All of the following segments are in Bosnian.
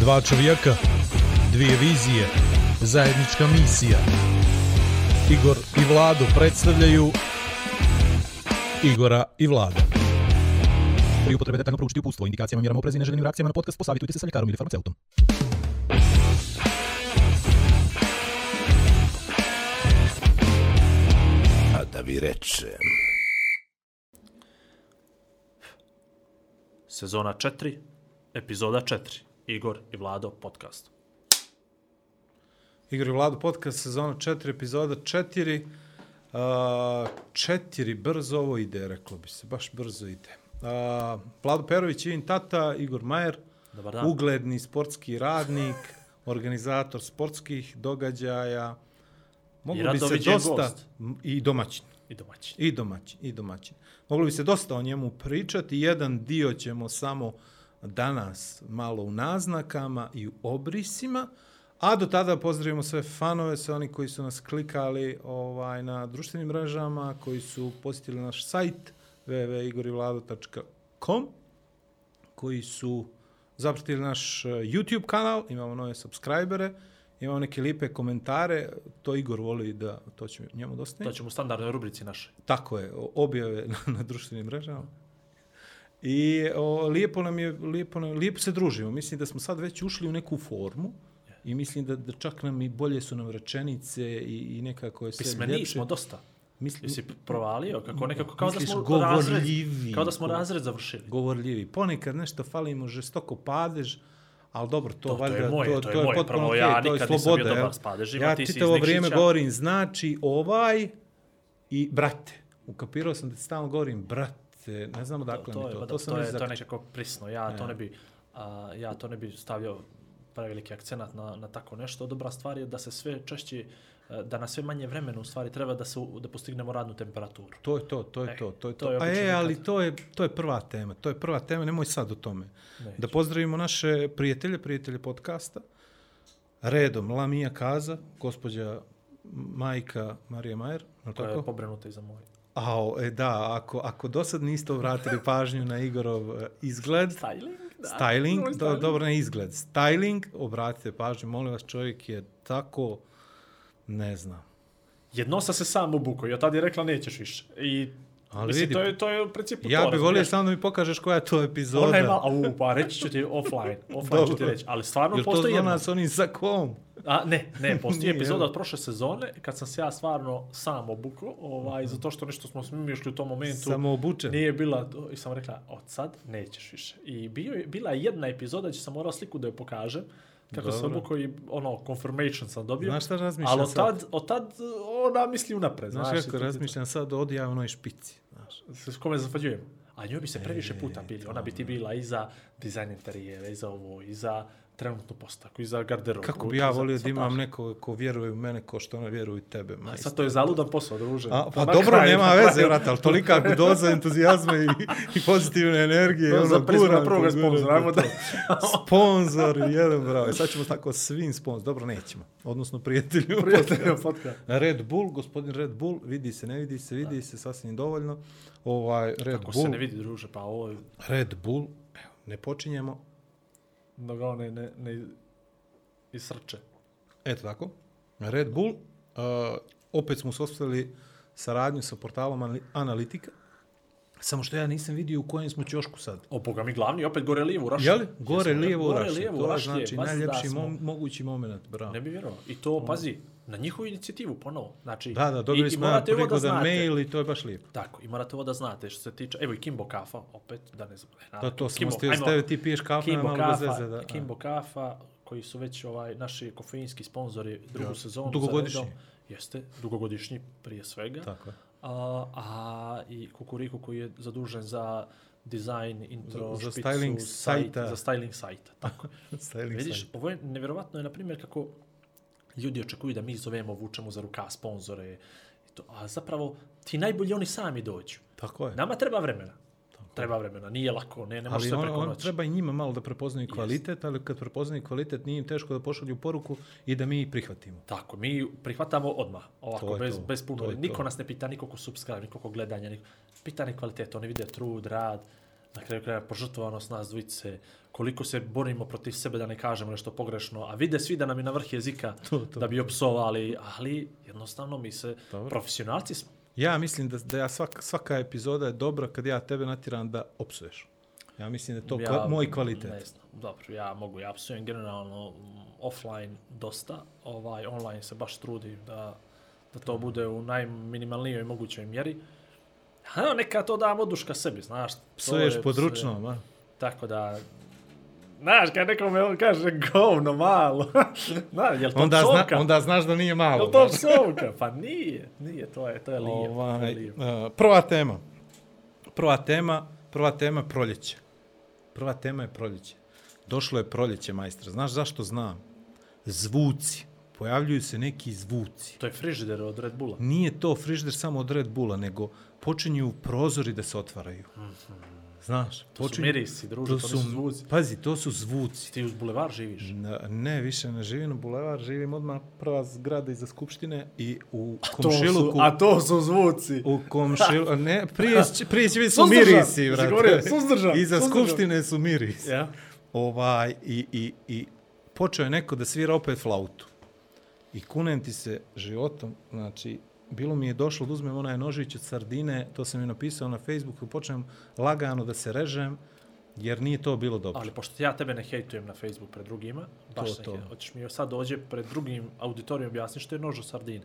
Dva čovjeka, dvije vizije, zajednička misija. Igor i Vlado predstavljaju Igora i Vlada. Pri upotrebe detaljno proučiti upustvo, indikacijama, mjerama oprezi i neželjenim reakcijama na podcast, posavitujte se sa ljekarom ili farmaceutom. A da vi rečem... Sezona 4, epizoda 4. Igor i Vlado podcast. Igor i Vlado podcast, sezona 4, epizoda 4. Uh, četiri, brzo ovo ide, reklo bi se, baš brzo ide. Uh, Vlado Perović, Ivin Tata, Igor Majer, Dobar dan. ugledni sportski radnik, organizator sportskih događaja. Moglo bi se dosta... gost. I domaćin. I domaći. I domaćin, i domaćin. Moglo bi se dosta o njemu pričati, jedan dio ćemo samo danas malo u naznakama i u obrisima, a do tada pozdravimo sve fanove, sve oni koji su nas klikali ovaj na društvenim mrežama, koji su posjetili naš sajt www.igorivlado.com, koji su zapratili naš eh, YouTube kanal, imamo nove subscribere, imamo neke lipe komentare, to Igor voli da, to će njemu dosta. To ćemo u standardnoj rubrici naše. Tako je, objave na, na društvenim mrežama. I o, lijepo nam je, lijepo, nam, lijepo se družimo. Mislim da smo sad već ušli u neku formu i mislim da, da čak nam i bolje su nam rečenice i, i nekako je sve Pismeni ljepše. smo dosta. Misli, Jesi provalio? Kako nekako, kao da smo razred, govorljivi. kao da smo razred završili. Govorljivi. Ponekad nešto falimo žestoko padež, ali dobro, to, To- to je valjda, moje, to, to je to je moje. potpuno Prvo, okej, ja to je nikad nisam sloboda. bio dobar s padežima, ja ti čitavo vrijeme govorim, znači ovaj i brate. Ukapirao sam da ti stalno govorim brate, ne znam odakle to, mi je, to. pa To, da, sam to, već je, to je nekako prisno. Ja to ne bi, a, ja to ne bi stavljao preveliki akcenat na, na tako nešto. Dobra stvar je da se sve češće, e, da na sve manje vremena u stvari treba da se da postignemo radnu temperaturu. To je to, to je E, to, to je to to. je A obično e, ali to je, to je prva tema, to je prva tema, nemoj sad o tome. Neću. Da pozdravimo naše prijatelje, prijatelje podcasta. Redom, Lamija Kaza, gospođa majka Marija Majer, je li Koja je tako? pobrenuta i za. Ao, e da, ako, ako do sad niste obratili pažnju na Igorov e, izgled, Styling? Da. styling, do, styling. dobro ne izgled, styling, obratite pažnju, molim vas, čovjek je tako, ne znam, Jednosa se sam obukao od tada je rekla nećeš više. I Ali mislim, vidi, to je, to je u principu ja to. bih volio samo da mi pokažeš koja je to epizoda. Ona je malo, au, pa reći ću ti offline, offline ću ti Dobro. reći, ali stvarno Jel to postoji zna jedna. nas oni za kom? A, ne, ne, postoji Nije, epizoda od prošle sezone kad sam se ja stvarno sam obukao, ovaj, zato što nešto smo mi išli u tom momentu. Samo obučen. Nije bila, i sam rekla, od sad nećeš više. I bio, bila je jedna epizoda gdje sam morao sliku da je pokažem, kako Dobro. obukao i ono, confirmation sam dobio. Znaš šta razmišljam Ali od sad? tad, od tad ona misli unapred. Znaš Znaš, kako i to- razmišljam sad o odjavnoj špici. Znaš. S kome zafađujem? A njoj bi se previše puta bili. Ona bi ti bila i za dizajn interijera, i za ovo, i za trenutnu postaku, i za garderobu. Kako bi ja volio da imam neko ko vjeruje u mene ko što ona vjeruje u tebe, A majstor. sad to je zaludan posao, druže. A, pa na dobro, kraju- nema veze, vrat, ali tolika doza entuzijazma i, i pozitivne energije. No, ono, za prizmu na guram prvog sponzora, ajmo da... Sponzor, jedan bravo. I sad ćemo tako svim sponzor. Dobro, nećemo. Odnosno prijatelju. Prijatelj podcast. Red Bull, gospodin Red Bull, vidi se, ne vidi se, vidi se, sasvim dovoljno. Ovaj, Red Ako Bull, se ne vidi, druže, pa ovo. Red Bull, evo, ne počinjemo. Da ga ne, ne, ne isrče. Eto tako. Red Bull, uh, opet smo uspostavili saradnju sa portalom Anali- Analitika. Samo što ja nisam vidio u kojem smo ćošku sad. O, boga mi glavni, opet gore lijevo u Rašlje. Jeli? Gore, Jesmo, lijevo, gore, Rašlje. lijevo u To je znači najljepši mo mogući moment. Bravo. Ne bi vjerovao. I to, pazi, na njihovu inicijativu ponovo. Znači, Da, da, i- dobili i smo da prigodan mail i to je baš lijepo. Tako, i morate ovo da znate što se tiče, evo i Kimbo Kafa, opet, da ne znam. Da, to Kimbo- ste ajmo, tebe ti piješ kafu, nema Kimbo malo bez Kafa, veze. Da. Kimbo Kafa, koji su već ovaj naši kofeinski sponzori drugu Ja. sezonu. Dugogodišnji. redom. Jeste, dugogodišnji prije svega. Tako je. A, a i Kukuriku koji je zadužen za dizajn, intro, Za- za špicu, styling sajt- sajta. Za styling sajta, tako. Styling Vidiš, site. ovo je nevjerovatno je, na primjer, kako ljudi očekuju da mi zovemo, vučemo za ruka sponzore, i to, a zapravo ti najbolji oni sami dođu. Tako je. Nama treba vremena. Treba vremena, nije lako, ne, ne može Ali sve on, preko on noći. treba i njima malo da prepoznaju kvalitet, ali kad prepoznaju kvalitet nije im teško da pošalju poruku i da mi ih prihvatimo. Tako, mi prihvatamo odmah, ovako, bez, to, bez puno. Niko to. nas ne pita, niko ko subscribe, niko ko gledanja, niko... pitanje kvaliteta, oni vide trud, rad, na kraju kraja požrtvovanost nas dvojice, koliko se borimo protiv sebe da ne kažemo nešto pogrešno, a vide svi da nam je na vrh jezika To, to. da bi opsovali, ali jednostavno mi se Dobro. profesionalci smo. Ja mislim da, da ja svaka, svaka epizoda je dobra kad ja tebe natiram da opsuješ. Ja mislim da je to kva, moj kvalitet. Ne znam, dobro, ja mogu, ja psujem generalno mm, offline dosta, ovaj, online se baš trudim da, da to bude u najminimalnijoj mogućoj mjeri. A neka to dam oduška sebi, znaš. Psuješ je- pod ručnom, a? Tako da, znaš, kad nekome on kaže govno malo, znaš, jel to Onda, zna, onda znaš da nije malo. Jel to psovka? Pa nije, nije, to je, to je lijepo. je Ovaj, lijepo. uh, prva tema. Prva tema, prva tema proljeće. Prva tema je proljeće. Došlo je proljeće, majstra. Znaš zašto znam? Zvuci. Pojavljuju se neki zvuci. To je frižider od Red Bulla. Nije to frižder samo od Red Bulla, nego počinju prozori da se otvaraju. Znaš, To su mirisi, druže, to, nisu zvuci. Pazi, to su zvuci. Ti uz bulevar živiš. Ne, ne, više ne živim na bulevar, živim odmah prva zgrada iza Skupštine i u To su, komšiluku... a to su zvuci. U komšilu... Ne, prije, će- prije će biti su mirisi, govorio, suzdržan, Iza suzdržan. Skupštine su mirisi. Ja? Ovaj, i, i, I počeo je neko da svira opet flautu. I kunem ti se životom, znači, bilo mi je došlo da uzmem onaj nožić od sardine, to sam i napisao na Facebooku, počnem lagano da se režem, jer nije to bilo dobro. Ali pošto ja tebe ne hejtujem na Facebook pred drugima, baš To, to. Hoćeš mi sad dođe pred drugim auditorijom objasniti što je nož od sardine.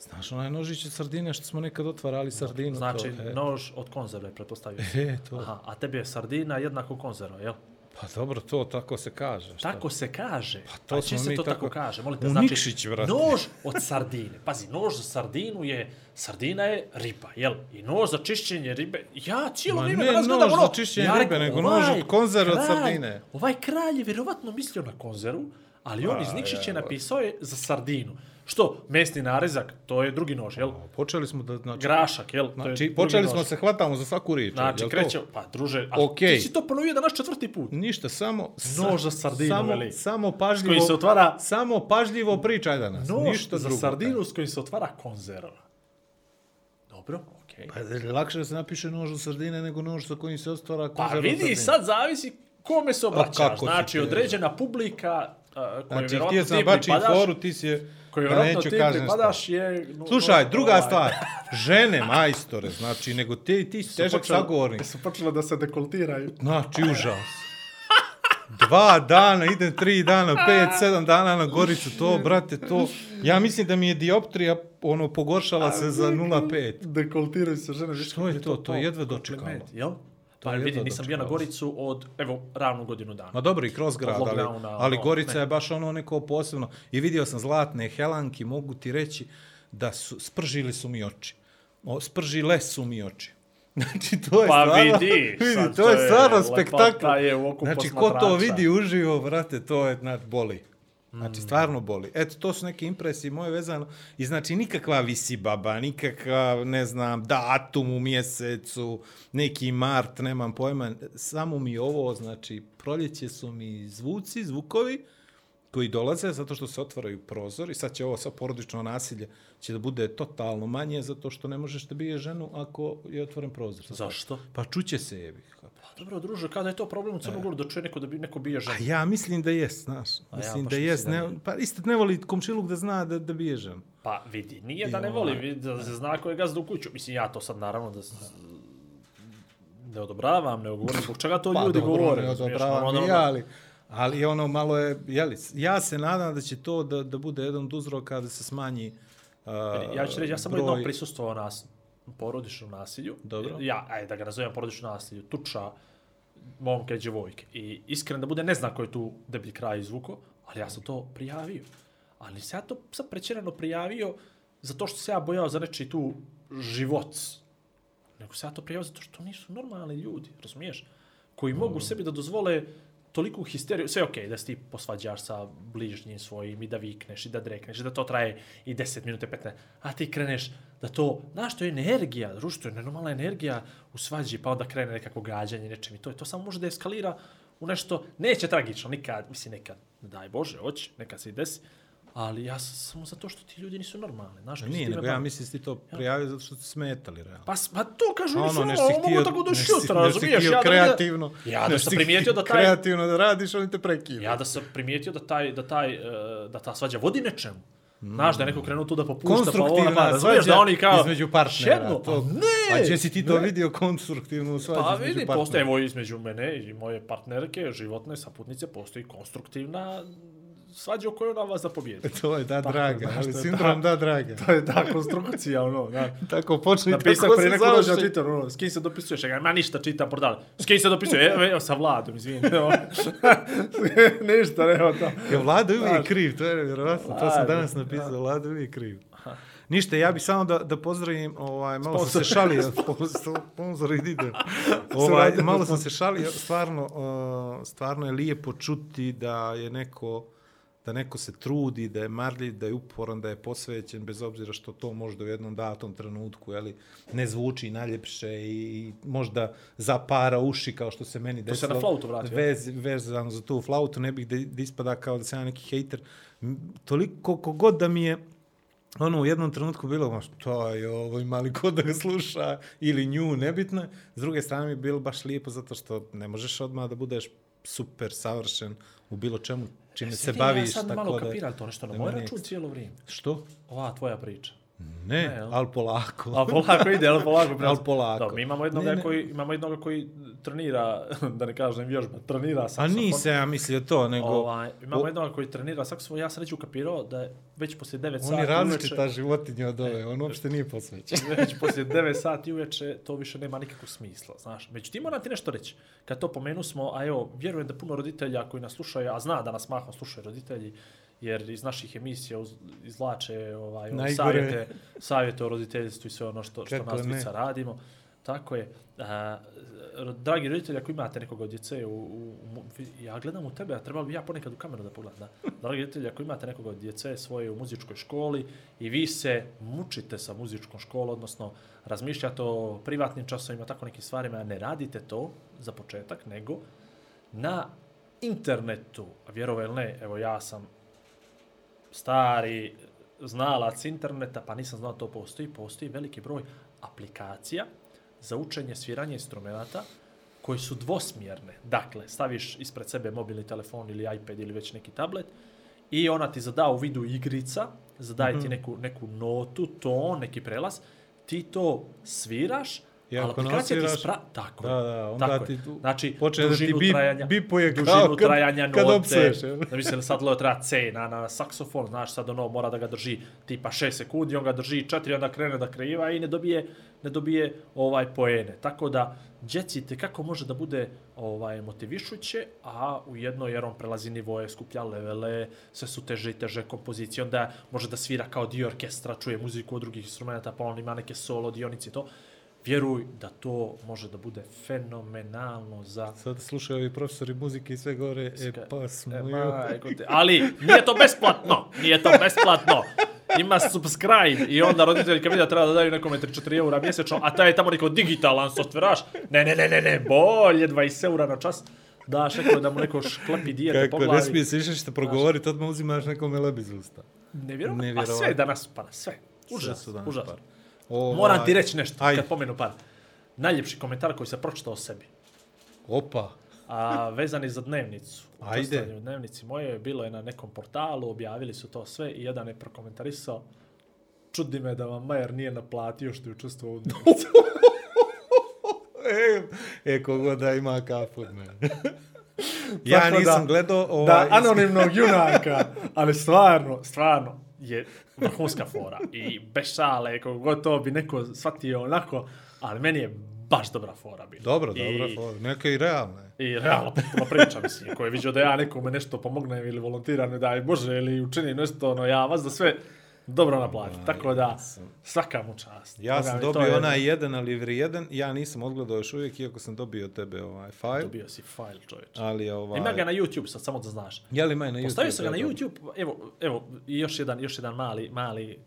Znaš, onaj nožić od sardine što smo nekad otvarali sardinu. Znači, to, e. nož od konzerve, pretpostavio sam. E, to. Aha, a tebi je sardina jednako konzerva, jel? Pa dobro, to tako se kaže. šta? Tako se kaže. Pa to smo se mi to tako, tako- kaže. Molite, U znači, Nikšić, brate. nož od sardine. Pazi, nož za sardinu je, sardina je riba, jel? I nož za čišćenje ribe, ja cijelo Ma vrijeme ne danas gledam nož ono, za čišćenje ja ribe, nego nož ovaj od konzerve od sardine. Ovaj kralj je vjerovatno mislio na konzervu, ali on iz Nikšića napisao je za sardinu. Što? Mesni narezak, to je drugi nož, jel? Počeli smo da... Znači, Grašak, jel? to je znači počeli smo nož. se hvatamo za svaku riječ. Znači, jel to? kreće, pa druže, a Okej. ti si to ponovio danas četvrti put. Ništa, samo... Nož za sardinu, samo, veli. Samo pažljivo... Koji se otvara- Samo pažljivo pričaj danas. Nož Ništa za drugo. sardinu s kojim se otvara konzerva. Dobro, okej. Pa je lakše da se napiše nož za sardine nego nož sa kojim se ostvara Pa konzerva vidi, sardine. sad zavisi kome se obraćaš. Znači, ti- određena publika uh, Znači, vjerojatno htio sam ti bačim pripadaš, foru, ti si je... koju da vjerojatno neću ti kažem pripadaš je... no- Slušaj, no- druga ovaj, stvar. Žene, majstore, znači, nego ti, ti si težak sagovornik. Su počele da se dekoltiraju. Znači, užas. Dva dana, idem tri dana, pet, sedam dana na Goricu, to, brate, to... Ja mislim da mi je dioptrija, ono, pogoršala se za 0,5. Dekoltiraju se žene. Što je to? To je jedva dočekalo. Jel? Pa je vidi, nisam bio na. Goricu od, evo, ravnu godinu dana. Ma dobro, i kroz grad, ali, ali ono, Gorica ne. je baš ono neko posebno. I vidio sam zlatne helanki, mogu ti reći da su, spržili su mi oči. O, spržile su mi oči. Znači, to je Pa stvarno, vidi, sad to to je je stvarno lepota spektakl. je u oku Znači, ko to vidi uživo, brate, to je, znači, boli. Mm. Znači, stvarno boli. Eto, to su neke impresije moje vezano. I znači, nikakva visibaba, nikakav, ne znam, datum u mjesecu, neki mart, nemam pojma. Samo mi ovo, znači, proljeće su mi zvuci, zvukovi, koji dolaze zato što se otvaraju prozori. Sad će ovo sa porodično nasilje će da bude totalno manje zato što ne možeš da bije ženu ako je otvoren prozor. Zašto? Pa čuće se jebi. Dobro, druže, kada je to problem u Crnogoru da čuje neko da bi neko bije ženu? A ja mislim da jest, znaš. ja Mislim da mislim jest. da Ne, nije. pa isto ne voli komšiluk da zna da, da bije ženu. Pa vidi, nije da I ne voli, ovaj- vidi da se zna ko je gazda u kuću. Mislim, ja to sad naravno da ne odobravam, ne govorim zbog čega to ljudi govore. ne razumiješ, odobravam i da- ja, ali, ali ono malo je, jeli, ja se nadam da će to da, da bude jedan od uzroka da se smanji uh, Ja ću reći, ja sam broj... jednom prisustvovao nas porodičnom nasilju. Dobro. Ja, ajde da ga nazovem porodično nasilju, tuča momke i djevojke. I iskren da bude, ne zna ko je tu deblji kraj izvuko, ali ja sam to prijavio. Ali sam ja to sad prećerano prijavio zato što se ja bojao za nečiji tu život. Nego se ja to prijavio zato što to nisu normalni ljudi, razumiješ? Koji mogu sebi da dozvole toliku histeriju, sve je okej da se ti posvađaš sa bližnjim svojim i da vikneš i da drekneš i da to traje i 10 minuta, 15, a ti kreneš da to, znaš, to je energija, društvo, je nenormalna energija u svađi, pa onda krene nekako gađanje nečem i to je, to samo može da eskalira u nešto, neće tragično, nikad, mislim nekad, ne daj Bože, hoće, nekad se i desi, Ali ja sam samo zato što ti ljudi nisu normalni. Znaš, se Nije, nego ja mislim da ti to prijavio zato što ti smetali, realno. Pa, pa to kažu, nisu Ono, ono, si ovo htio, mogu tako do šutra, razumiješ? Ja da, kreativno, ja da sam primijetio da taj, kreativno da radiš, oni te prekinu. ja da sam primijetio da taj, da taj, e, da ta svađa vodi nečemu. Znaš, da je neko krenuo tu da popušta, pa konstruktivna pa, razumiješ, svađa da oni kao, između partnera. šednu, to, a ne, A gdje si ti to vidio konstruktivnu svađu Pa između vidi, partnera? postoje evo između mene i moje partnerke, životne saputnice, postoji konstruktivna svađa u kojoj ona vas da pobjedi. To je da Tako, draga, ali je sindrom da- da draga. To je ta konstrukcija, ono, da. Tako počne i Napisak tako prije se neko dođe na završi. Twitter, ono, s kim se dopisuješ? Ja, ma ništa, čitam portal. S kim se dopisuje? Evo, evo sa Vladom, izvini. Evo. ništa, nema to. Ja, Vlada je uvijek kriv, to je vjerovatno. To sam Vlada, danas napisao, Vlada je uvijek kriv. Ništa, ja bih samo da, da pozdravim, ovaj, malo sam se šalio, sponzor ide. Ovaj, malo sa sam se šalio, stvarno, uh, stvarno je lijepo čuti da je neko da neko se trudi, da je marljiv, da je uporan, da je posvećen, bez obzira što to možda u jednom datom trenutku jeli, ne zvuči najljepše i, možda zapara uši kao što se meni To se desilo. na flautu vratio. Vez, vezano za tu flautu, ne bih da, da ispada kao da sam ja neki hejter. Toliko kogod da mi je ono u jednom trenutku bilo, ma što je ovo, ima li ko da ga sluša ili nju, nebitno je. S druge strane mi je bilo baš lijepo zato što ne možeš odmah da budeš super savršen u bilo čemu čime se baviš. Ja sad tako malo da- kapiram to nešto na da moj račun cijelo vrijeme. Što? Ova tvoja priča. Ne, Ne, ali polako. A polako ide, ali polako. Ali polako. Da, mi imamo jednog Ne, ne. koji, imamo jednog koji trenira, da ne kažem vježba, trenira A saksofon. nisam ja mislio to, nego... Ovaj, imamo o- jednog koji trenira saksofon, ja sam reći ukapirao da je već poslije 9 On sati je različita uveče, životinja od ove, on uopšte nije posvećen. već poslije 9 sati uveče to više nema nikakvog smisla, znaš. Međutim, moram ti nešto reći. Kad to pomenu smo, a evo, vjerujem da puno roditelja koji nas slušaju, a zna da nas mahom slušaju roditelji, jer iz naših emisija uz, izvlače ovaj, Najgore. savjete, savjete o roditeljstvu i sve ono što, što nas djeca radimo. Tako je. A, dragi roditelji, ako imate nekoga od djece, u, u, ja gledam u tebe, a trebalo bi ja ponekad u kameru da pogledam. Da. Dragi roditelji, ako imate nekoga od djece svoje u muzičkoj školi i vi se mučite sa muzičkom školom, odnosno razmišljate o privatnim časovima, tako nekim stvarima, ne radite to za početak, nego na internetu, a vjerovali ili ne, evo ja sam stari znalac interneta, pa nisam znao da to postoji, postoji veliki broj aplikacija za učenje sviranja instrumenta koji su dvosmjerne. Dakle, staviš ispred sebe mobilni telefon ili iPad ili već neki tablet i ona ti zada u vidu igrica, zadaje Mhm. ti neku, neku notu, ton, neki prelaz, ti to sviraš, I ali ako aplikacija ti spra... Tako, Da, da, onda tako ti tu Znači, počne da ti dužinu bip- trajanja, bipuje kao dužinu kad- trajanja kad note, opsuješ, jel? da mislim sad leo treba C na, na saksofon, znaš, sad ono mora da ga drži tipa 6 sekundi, on ga drži 4, onda krene da kreiva i ne dobije, ne dobije ovaj poene. Tako da, djeci te kako može da bude ovaj motivišuće, a u jedno jer on prelazi nivoje, skuplja levele, sve su teže i teže kompozicije, onda može da svira kao dio orkestra, čuje muziku od drugih instrumenta, pa on ima neke solo dionice i to. Vjeruj da to može da bude fenomenalno za Sad slušaju ovi profesori muzike i sve gore, e pa E, smo te. Ali nije to besplatno. Nije to besplatno. Ima subscribe i onda roditelji kad vidi da treba da daju nekome 3-4 eura mjesečno, a taj je tamo neko digitalan softveraš. Ne, ne, ne, ne, ne, bolje 20 eura na čas. Daš neko da mu neko šklepi dijete po Kako glavi. ne smije se više što progovoriti, odmah uzimaš nekome leb iz usta. Nevjerovatno. A sve danas para, sve. Sve Užas, danas užas. para. Ovaj, Moram ti reći nešto Ajde. kad pomenu par. Najljepši komentar koji se pročitao o sebi. Opa. a vezani za dnevnicu. Ajde. U dnevnici moje bilo je na nekom portalu, objavili su to sve i jedan je prokomentarisao čudi me da vam Majer nije naplatio što je učestvovao u dnevnici. E, e kogod da ima kafu od mene. ja da- nisam gledao ovaj... da, anonimnog junaka, ali stvarno, stvarno je vrhunska fora. I bez šale, to bi neko shvatio onako, ali meni je baš dobra fora bila. Dobro, I- dobro, fora. neka i realne. I realno potpuno priča, mislim, ko je vidio da ja nekome nešto pomognem ili volontiram, ne daj Bože, ili učinim nešto, ono, ja vas da sve dobro naplatim. Tako da, svaka mu čast. Ja sam dobio je- onaj jedan, ali vri jedan. Ja nisam odgledao još uvijek, iako sam dobio tebe ovaj file. Dobio si file, čovječ. Ali ovaj... Ima ga na YouTube, sad samo da znaš. Je li ima na YouTube? Postavio sam ga na. YouTube, evo, evo, još jedan, još jedan mali, mali,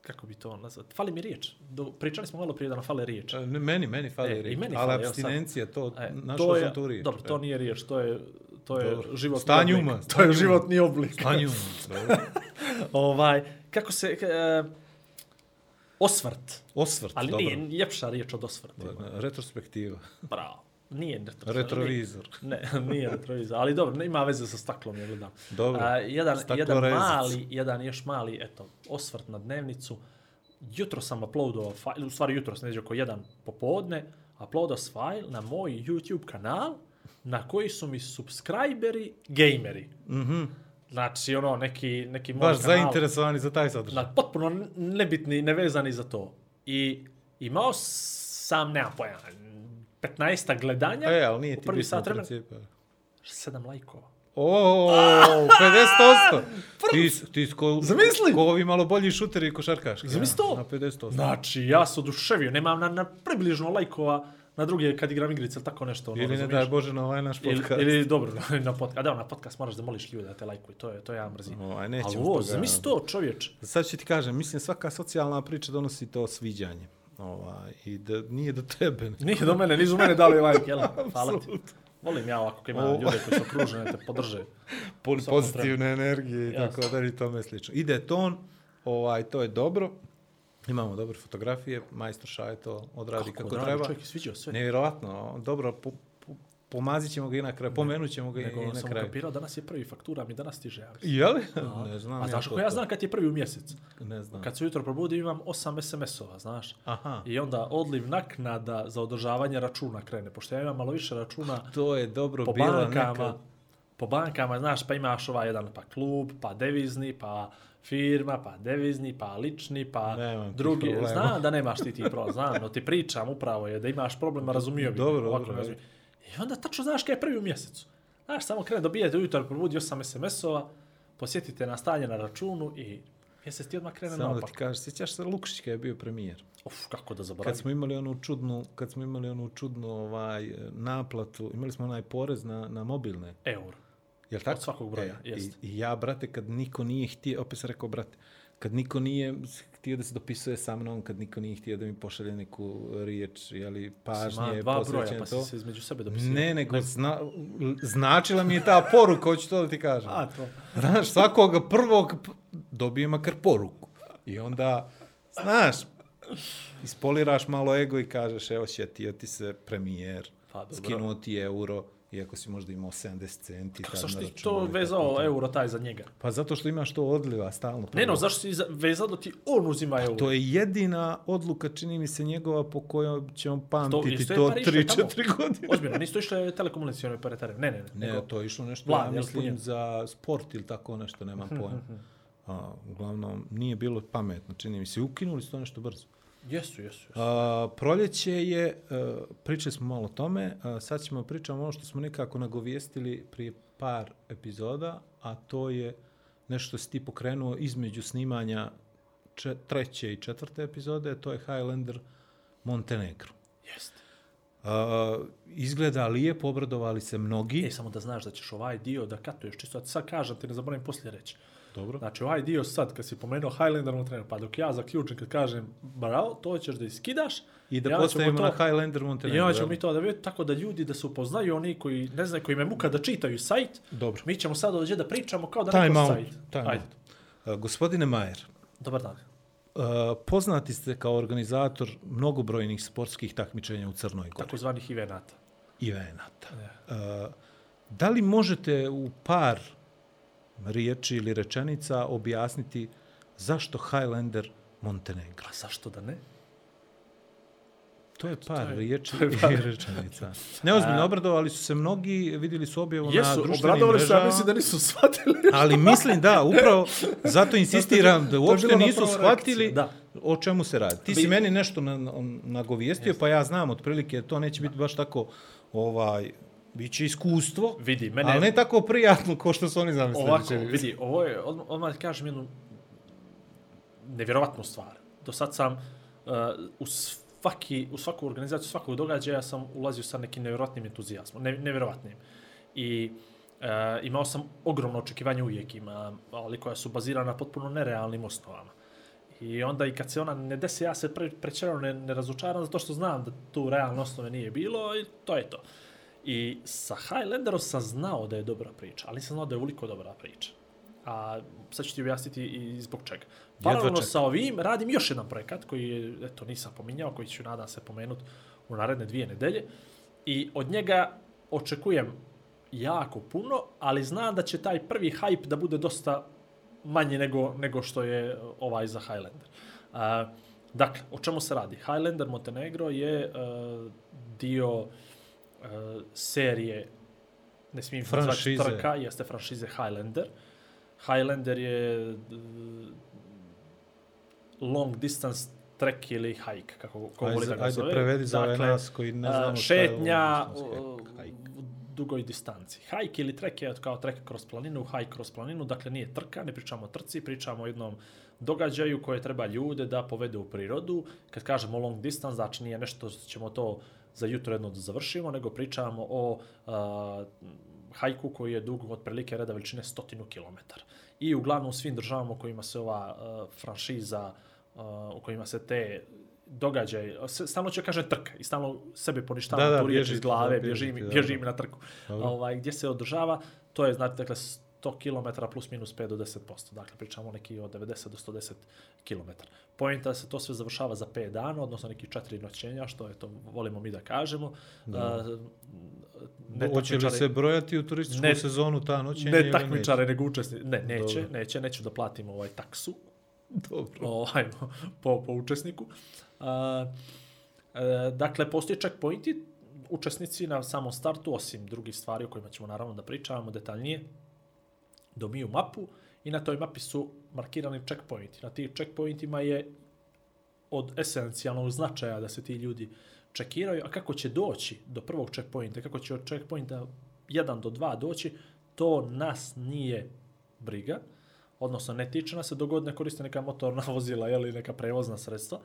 kako bi to nazvat, fali mi riječ. Do, pričali smo malo prije da nam fale riječ. Meni, meni fali E, riječ. meni ali fali, sad. abstinencija, to, E, našao sam tu riječ. Dobro, to nije riječ, to je, to je Dobro. životni Stanje oblik. uma, To je životni oblik. Stanju, dobro. ovaj, kako se... Uh, osvrt. Osvrt, Ali dobro. nije ljepša riječ od osvrt. Retrospektiva. Bravo. Nije retro, Retrovizor. Ne, nije retrovizor, ali dobro, ima veze sa staklom, ja gledam. Dobro. A, jedan, jedan mali, jedan još mali, eto, osvrt na dnevnicu. Jutro sam uploadovao fajl, u stvari jutro sam neđe oko jedan popodne, uploadao fajl na moj YouTube kanal na koji su mi subscriberi gameri. Mhm. Znači, ono, neki, neki moj Baš kanal, zainteresovani za taj sadržaj. na, potpuno nebitni, nevezani za to. I imao sam, nemam pojma, 15 gledanja. E, ali nije ti prvi bitno sat vremena. principu. Sedam lajkova. O, 50%. Ti, ti sko, Zamisli! ko ovi malo bolji šuteri i košarkaški. Zamisli ja, to? Na 50%. Znači, ja se oduševio, nemam na, na približno lajkova na druge kad igram igrice ili tako nešto. Ono, Ili ne daj Bože na ovaj naš Ili, podcast. ili dobro, na podcast. A da, na podcast moraš da moliš ljude da te lajkuju, to je, to ja mrzim. O, aj, Ali nećemo ovo, s toga. zamisli to, čovječ. Sad ću ti kažem, mislim svaka socijalna priča donosi to sviđanje. Ovaj, I da nije do tebe. Nije do mene, nisu mene dali lajk, jel? Hvala ti. Volim ja ovako kad ima O. ljude koji su okruženi, te podrže. Pozitivne energije i tako da i tome slično. Ide ton, ovaj, to je dobro. Imamo dobre fotografije, majstor Šaje to odradi kako, odradi, treba. Čovjek je sviđao sve. Nevjerojatno, dobro, po, po, pomazit ćemo ga i na kraju, pomenut ćemo ga i, Nego i na sam kraju. kapirao, danas je prvi faktura, mi danas stiže. Ja. Je li? ne znam. A znaš kako ja to. znam kad je prvi u mjesec? Ne znam. Kad se ujutro probudim imam 8 SMS-ova, znaš. Aha. I onda odliv naknada za održavanje računa krene. Pošto ja imam malo više računa To je dobro po bilo bankama, nekad. Po bankama, znaš, pa imaš ovaj jedan pa klub, pa devizni, pa firma, pa devizni, pa lični, pa Nemam drugi. problema. Znam da nemaš ti ti problem, znam, no ti pričam upravo je da imaš problema, razumio bi. Dobro, ovako dobro, razumio. I onda tačno znaš kada je prvi u mjesecu. Znaš, samo krene dobijete ujutro, probudi 8 SMS-ova, posjetite na stanje na računu i mjesec ti odmah krene Samo da naopak. ti kažeš, sjećaš se Lukšić kad je bio premijer? Uf, kako da Kad zaboravim. smo imali onu čudnu, kad smo imali onu čudnu ovaj naplatu, imali smo onaj porez na, na mobilne. Euro. Jel tako? Od svakog broja, i, jest. I ja, brate, kad niko nije htio, opet sam rekao, brate, kad niko nije htio da se dopisuje sa mnom, kad niko nije htio da mi pošalje neku riječ, jeli, pažnje, dva broja, pa to. si se između sebe dopisio. Ne, nego zna, značila mi je ta poruka, hoću to da ti kažem. A, to. Znaš, svakoga prvog dobije makar poruku. I onda, znaš, ispoliraš malo ego i kažeš, evo šetio ti se premijer, Pa, dobro. skinuo ti euro, iako si možda imao 70 centi. Kako zašto ti to tako vezao to. euro taj za njega? Pa zato što imaš to odliva stalno. Ne, no, zašto si za- vezao da ti on uzima euro? To je jedina odluka, čini mi se, njegova po kojoj ćemo pamtiti isto je to par išlo 3-4 godine. Ozbiljno, nisu to išle telekomunikacijone operatere. Ne, ne, ne. Ne, nego- to je išlo nešto, Vlad, ja mislim, za sport ili tako nešto, nemam pojma. A, uglavnom, nije bilo pametno, čini mi se. Ukinuli su to nešto brzo. Jesu, jesu. jesu. A, proljeće je, a, pričali smo malo o tome, a, sad ćemo pričati ono što smo nekako nagovijestili prije par epizoda, a to je nešto što si ti pokrenuo između snimanja če, treće i četvrte epizode, to je Highlander Montenegro. Jeste. A, izgleda lijepo, obradovali se mnogi. E, samo da znaš da ćeš ovaj dio da katuješ, čisto sad kažem, ti ne zaboravim poslije reći. Dobro. Znači, ovaj dio sad, kad si pomenuo Highlander trener, pa dok ja zaključim kad kažem, bravo, to ćeš da iskidaš. I da ćemo postavimo to- na Highlander I Montenegro. onda ćemo mi to da vidimo, tako da ljudi da se upoznaju, oni koji ne znaju, koji me muka da čitaju sajt, Dobro. mi ćemo sad ovdje da pričamo kao da Time neko out. sajt. Time Ajde, out. Uh, gospodine Majer, dobar dan. uh, poznati ste kao organizator mnogobrojnih sportskih takmičenja u Crnoj Gori. Takozvanih evenata. i Venata. Uh, da li možete u par riječi ili rečenica objasniti zašto Highlander Montenegro? A zašto da ne? To je par je- riječi to je par- i rečenica. Neozbiljno obradovali su se mnogi, vidjeli su objavu na Jesu, društvenim obradovali se, ja mrežama. mislim da nisu shvatili. Ali mislim da, upravo zato insistiram da to uopšte na nisu shvatili da. o čemu se radi. Ti si Vi- meni nešto na, na, nagovijestio, pa ja znam otprilike, to neće biti baš tako, ovaj, biće iskustvo, Vidi, mene... ali ne tako prijatno kao što su oni zamislili. Ovako, vidi, ovo je, odmah, odmah kažem jednu nevjerovatnu stvar. Do sad sam uh, u, svaki, u svaku organizaciju, svakog događaja sam ulazio sa nekim nevjerovatnim entuzijazmom, ne, nevjerovatnim. I uh, imao sam ogromno očekivanje uvijek ima, ali koja su bazirana na potpuno nerealnim osnovama. I onda i kad se ona ne desi, ja se pre, prečerano ne, ne razočaram zato što znam da tu realne osnove nije bilo i to je to. I sa Highlanderom sam znao da je dobra priča, ali nisam znao da je uliko dobra priča. A sad ću ti objasniti i zbog čega. Paralelno sa ovim radim još jedan projekat koji je, eto, nisam pominjao, koji ću nadam se pomenut u naredne dvije nedelje. I od njega očekujem jako puno, ali znam da će taj prvi hype da bude dosta manji nego, nego što je ovaj za Highlander. Uh, dakle, o čemu se radi? Highlander Montenegro je uh, dio uh, serije ne smijem nazvati Franšize. trka, jeste franšize Highlander. Highlander je uh, long distance trek ili hike, kako ko voli da Ajde, ga ajde zove. prevedi za Dakle, nas koji ne znamo šta je ovo. šetnja u dugoj distanci. Hajk ili trek je kao trek kroz planinu, hajk kroz planinu, dakle nije trka, ne pričamo o trci, pričamo o jednom događaju koje treba ljude da povede u prirodu. Kad kažemo long distance, znači nije nešto što ćemo to za jutro jedno da završimo, nego pričamo o a, hajku koji je dug otprilike reda veličine stotinu kilometara. I uglavnom u svim državama u kojima se ova a, franšiza, a, u kojima se te događaj, stalno ću kažem trka i stalno sebe poništavam Da, da, tu riječ iz glave, da, bježi, bježi mi, ti, da, bježi da. mi na trku. Ovaj, gdje se održava, to je znači dakle 100 km plus minus 5 do 10%. Dakle, pričamo neki od 90 do 110 km. Pojenta je da se to sve završava za 5 dana, odnosno neki 4 noćenja, što je to volimo mi da kažemo. Da. Ne Hoće li se brojati u turističku ne- sezonu ta noćenja ne takmičare, nego učesnici. Ne, neće, Dobro. neće, neću da platim ovaj taksu Dobro. ovaj, po, po učesniku. E, dakle, postoji checkpointi, učesnici na samom startu, osim drugih stvari o kojima ćemo naravno da pričavamo detaljnije, dobiju mapu i na toj mapi su markirani checkpointi. Na tih checkpointima je od esencijalnog značaja da se ti ljudi čekiraju, a kako će doći do prvog checkpointa, kako će od checkpointa 1 do 2 doći, to nas nije briga, odnosno ne tiče nas se dogod koriste neka motorna vozila ili neka prevozna sredstva.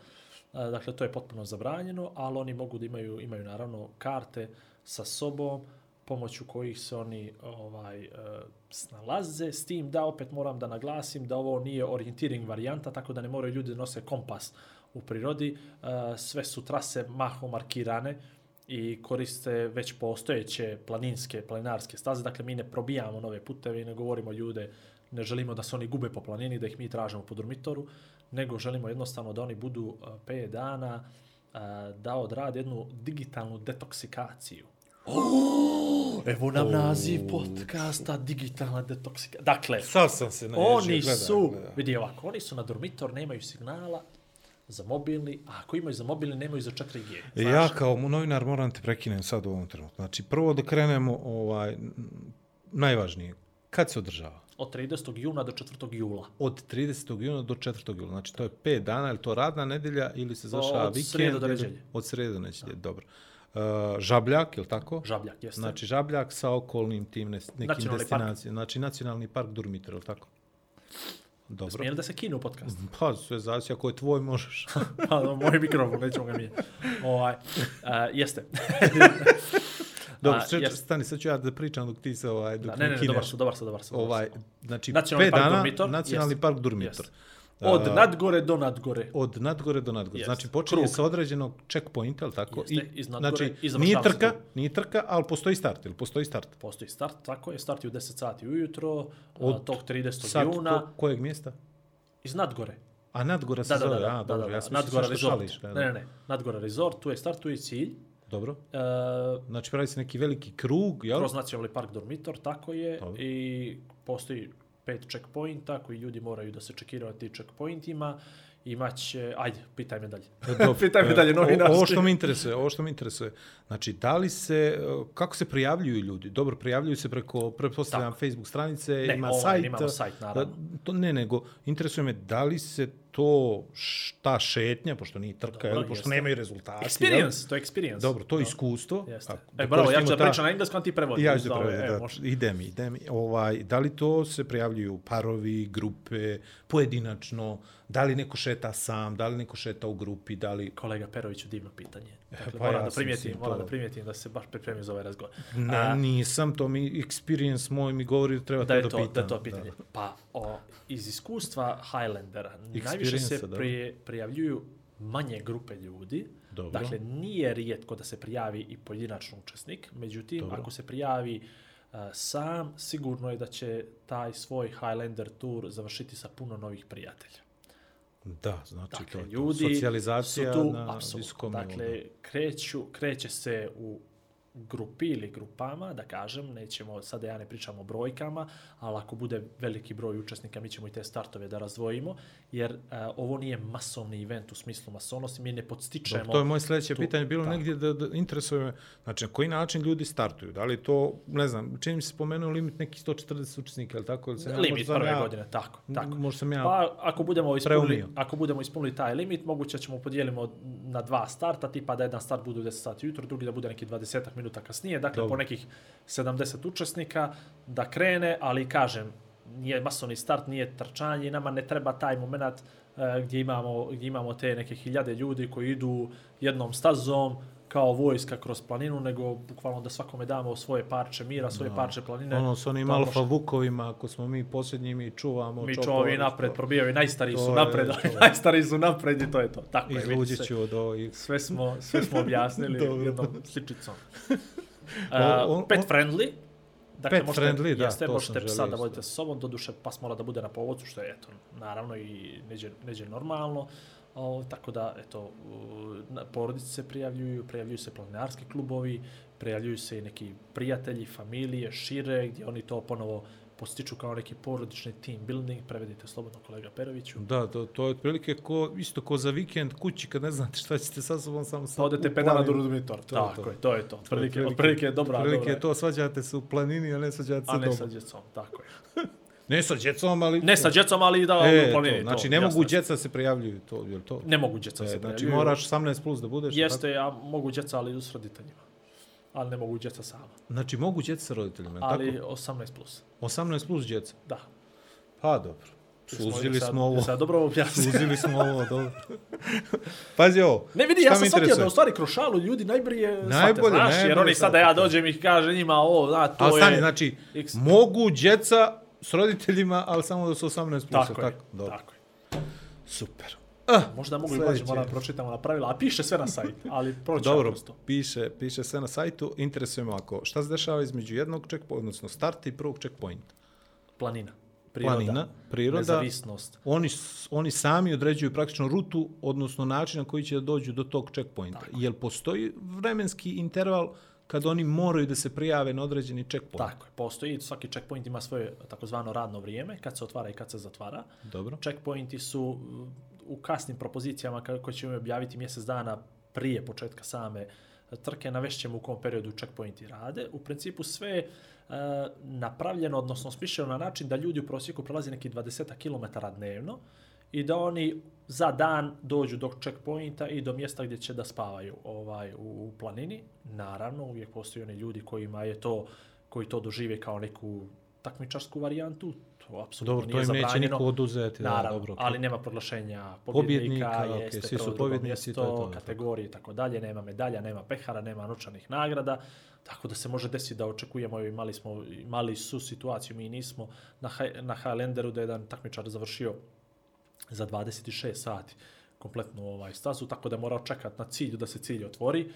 Dakle, to je potpuno zabranjeno, ali oni mogu da imaju, imaju naravno karte sa sobom, pomoću kojih se oni ovaj e, snalaze. S tim da opet moram da naglasim da ovo nije orientiring varijanta, tako da ne moraju ljudi da nose kompas u prirodi. E, sve su trase mahom markirane i koriste već postojeće planinske, planinarske staze. Dakle, mi ne probijamo nove puteve i ne govorimo ljude, ne želimo da se oni gube po planini, da ih mi tražimo po dormitoru, nego želimo jednostavno da oni budu e, 5 dana e, da odrade jednu digitalnu detoksikaciju. Evo nam naziv podcasta Digitalna detoksikacija. Dakle, Sad sam se naježio, oni gledaj, su, gledaj. vidi ovako, oni su na dormitor, nemaju signala za mobilni, a ako imaju za mobilni, nemaju za 4G. Znaš, Ja kao novinar moram te prekinem sad u ovom trenutku. Znači, prvo da krenemo, ovaj, najvažnije, kad se održava? Od 30. juna do 4. jula. Od 30. juna do 4. jula. Znači, to je 5 dana, je to radna nedelja ili se završava Od vikend? srijede do ili- neđelje. Od srede do neđelje, dobro. Uh, žabljak, je li tako? Žabljak, jeste. Znači, Žabljak sa okolnim tim nes, nekim Nacionalni destinacijama. Znači, nacionalni park Durmitor, je li tako? Dobro. Smije li da se kinu podcast? Pa, sve zavisi, ako je tvoj, možeš. Pa, moj mikrofon, nećemo ga mi. Ovaj, a, jeste. Dobro, A, čekaj, jeste. stani, sad ću ja da pričam dok ti se, ovaj, dok Da, ne, ne, ne, kineš. dobar su, dobar su, dobar su. dobar su. Ovaj, znači, Nacionalni pet park dana, Durmitor, nacionalni jest. park Durmitor. Jest. Od A, nadgore do nadgore. Od nadgore do nadgore. Jest. Znači, počinje Krug. sa određenog checkpointa, ali tako? Jeste, iz nadgore znači, i nije trka, nije trka, ali postoji start, ili postoji start? Postoji start, tako je, start je u 10 sati ujutro, od Od tog 30. Sad, juna, ko, kojeg mjesta? iz nadgore. A nadgora se Da, da, da, zove, da, a, da, dobro, da, ja da, sam mislio Nadgora što Resort. šališ. da, Ne, ne, ne, Nadgora Resort, tu je start, tu je cilj. Dobro. E, Znači, pravi se neki veliki krug, jel? kroz nacionalni park Dormitor, tako je, Dobro. i postoji pet checkpointa koji ljudi moraju da se čekiraju ti checkpointima. Imaće, ajde, pitaj me dalje. Dobro. pitaj me E, dalje, novinarski. Ovo što me interesuje, ovo što me interesuje. Znači, da li se, e, kako se prijavljuju ljudi? Dobro, prijavljuju se preko, pretpostavljam, Facebook stranice, Ne, ima ovaj, sajt. imamo sajt, naravno. Da, to ne, nego, interesuje me da li se to, šta šetnja, pošto nije trka, Dobro, jel, pošto jeste. nemaju rezultati. Experience, to je experience. Dobro, to je iskustvo. Jeste. Ako- da E, bravo, ja ću da ta- pričam na engleskom, ti prevodi. Ja ću da e, da, može. ide mi, ide mi. Ovaj, da li to se prijavljuju parovi, grupe, pojedinačno, da li neko šeta sam, da li neko šeta u grupi, da li... Kolega Peroviću, divno pitanje. Dakle, pa moram, ja da primijetim, moram to- da primijetim da se baš pripremio za ovaj razgovor. Ne, A, nisam, to mi experience moj mi govori da treba da je to to, da da je to pitanje. Pa, o, iz iskustva Highlandera najviše se da. prije, prijavljuju manje grupe ljudi. Dobro. Dakle, nije rijetko da se prijavi i pojedinačni učesnik. Međutim, Dobro. ako se prijavi sam, sigurno je da će taj svoj Highlander tour završiti sa puno novih prijatelja. Da, znači Dakle, to je to. ljudi Socijalizacija su tu, na apsolutno. Dakle, kreću, kreće se u grupi ili grupama, da kažem, nećemo, sada ja ne pričam o brojkama, ali ako bude veliki broj učesnika, mi ćemo i te startove da razdvojimo, jer uh, ovo nije masovni event u smislu masovnosti, mi ne podstičemo... Dobro, to je moje sljedeće tu- pitanje bilo tako. negdje da, da interesuje me, znači na koji način ljudi startuju? Da li to, ne znam, čini mi se spomenuo limit neki 140 učesnika, ili tako? Ili sam ja- Limit sam prve ja- godine, tako, tako. Možda sam ja... Pa ako budemo ispunili, preumio. ako budemo ispunili taj limit, moguće ćemo podijelimo na dva starta, tipa da jedan start bude u 10 sati jutro, drugi da bude neki 20 minuta kasnije, dakle Dobro. po nekih 70 učesnika da krene, ali kažem, nije masovni start, nije trčanje, nama ne treba taj moment uh, gdje, imamo, gdje imamo te neke hiljade ljudi koji idu jednom stazom, kao vojska kroz planinu, nego bukvalno da svakome damo svoje parče mira, svoje parče planine. Ono s onim alfa vukovima, ako smo mi posljednji, mi čuvamo Mi čopore, čovi napred probijaju, najstariji to su napred, ali je- najstariji su napred i to je to. Tako je, vidite Izluđit se. od ovih... Sve smo, sve smo objasnili jednom sličicom. O- o- Uh, pet friendly. Dakle, Pet možete, friendly, da, jeste, to možete psa da vodite sa sobom, doduše pas mora da bude na povodcu, što je, eto, naravno i neđe, neđe normalno. O, tako da, eto, porodice se prijavljuju, prijavljuju se planinarski klubovi, prijavljuju se i neki prijatelji, familije, šire, gdje oni to ponovo postiču kao neki porodični team building, prevedite slobodno kolega Peroviću. Da, to, to je otprilike ko, isto ko za vikend kući kad ne znate šta ćete sa sobom, samo sa Pa odete pet dana do. Rudomitor. To je Tako to. je, to je to. Otprilike, Otprilike- otprilike je dobra, Otprilike dobra. je to, svađate se u planini, a ne svađate se A ne sa djecom, tako je. Ne sa djecom, ali... Ne sa djecom, ali da E, planini. to, znači to, ne mogu je. djeca se prijavljuju, to, je to? Ne mogu djeca E, se znači prijavljuju. moraš 18 plus da budeš. Jeste, ja mogu djeca, ali s roditeljima. Ali ne mogu djeca sama. Znači mogu djeca sa roditeljima, Ali tako? 18 plus. 18 plus djeca. Da. Pa dobro. Suzili smo ovo. Sad dobro objasnili. Suzili smo ovo, dobro. Pazi ovo. Ne vidi, ja sam shvatio da u stvari kroz šalu ljudi najbrije Najbolje, shvate, znaš, jer oni sada ja dođem i kaže njima, o, da, to Ali je... stani, znači, mogu djeca s roditeljima, ali samo su 18 plus. Tako je, tako? Dobro. tako je. Super. Ah, Možda mogu i blađe, moram pročitamo na pravila, a piše sve na sajt, ali proću ja Dobro, prosto. piše, piše sve na sajtu. Interesuje me ovako, šta se dešava između jednog checkpointa, odnosno starta i prvog checkpointa? Planina. Priroda. Planina, priroda. Nezavisnost. Oni, oni sami određuju praktično rutu, odnosno način na koji će da dođu do tog checkpointa. Jel postoji vremenski interval kad oni moraju da se prijave na određeni checkpoint? Tako je, postoji, svaki checkpoint ima svoje takozvano radno vrijeme, kad se otvara i kad se zatvara. Dobro. Checkpointi su uh, u kasnim propozicijama koje ćemo objaviti mjesec dana prije početka same trke, navešćemo u kom periodu checkpointi rade. U principu sve uh, napravljeno, odnosno smišljeno na način da ljudi u prosjeku prolazi neki 20 km dnevno i da oni za dan dođu do checkpointa i do mjesta gdje će da spavaju ovaj u, u planini. Naravno, uvijek postoji oni ljudi kojima je to koji to dožive kao neku takmičarsku varijantu, to apsolutno Dobro, to nije im neće zabranjeno. niko oduzeti. Da, Naravno, dobro, okej. ali nema proglašenja Pobjednika, pobjednika, jeste svi su pobjednici, to mjesto, to, kategorije i tako dalje, nema medalja, nema pehara, nema novčanih nagrada, tako da se može desiti da očekujemo, imali smo, imali su situaciju, mi nismo na, na Highlanderu da je jedan takmičar završio za 26 sati kompletnu ovaj stazu, tako da je morao čekati na cilju da se cilj otvori,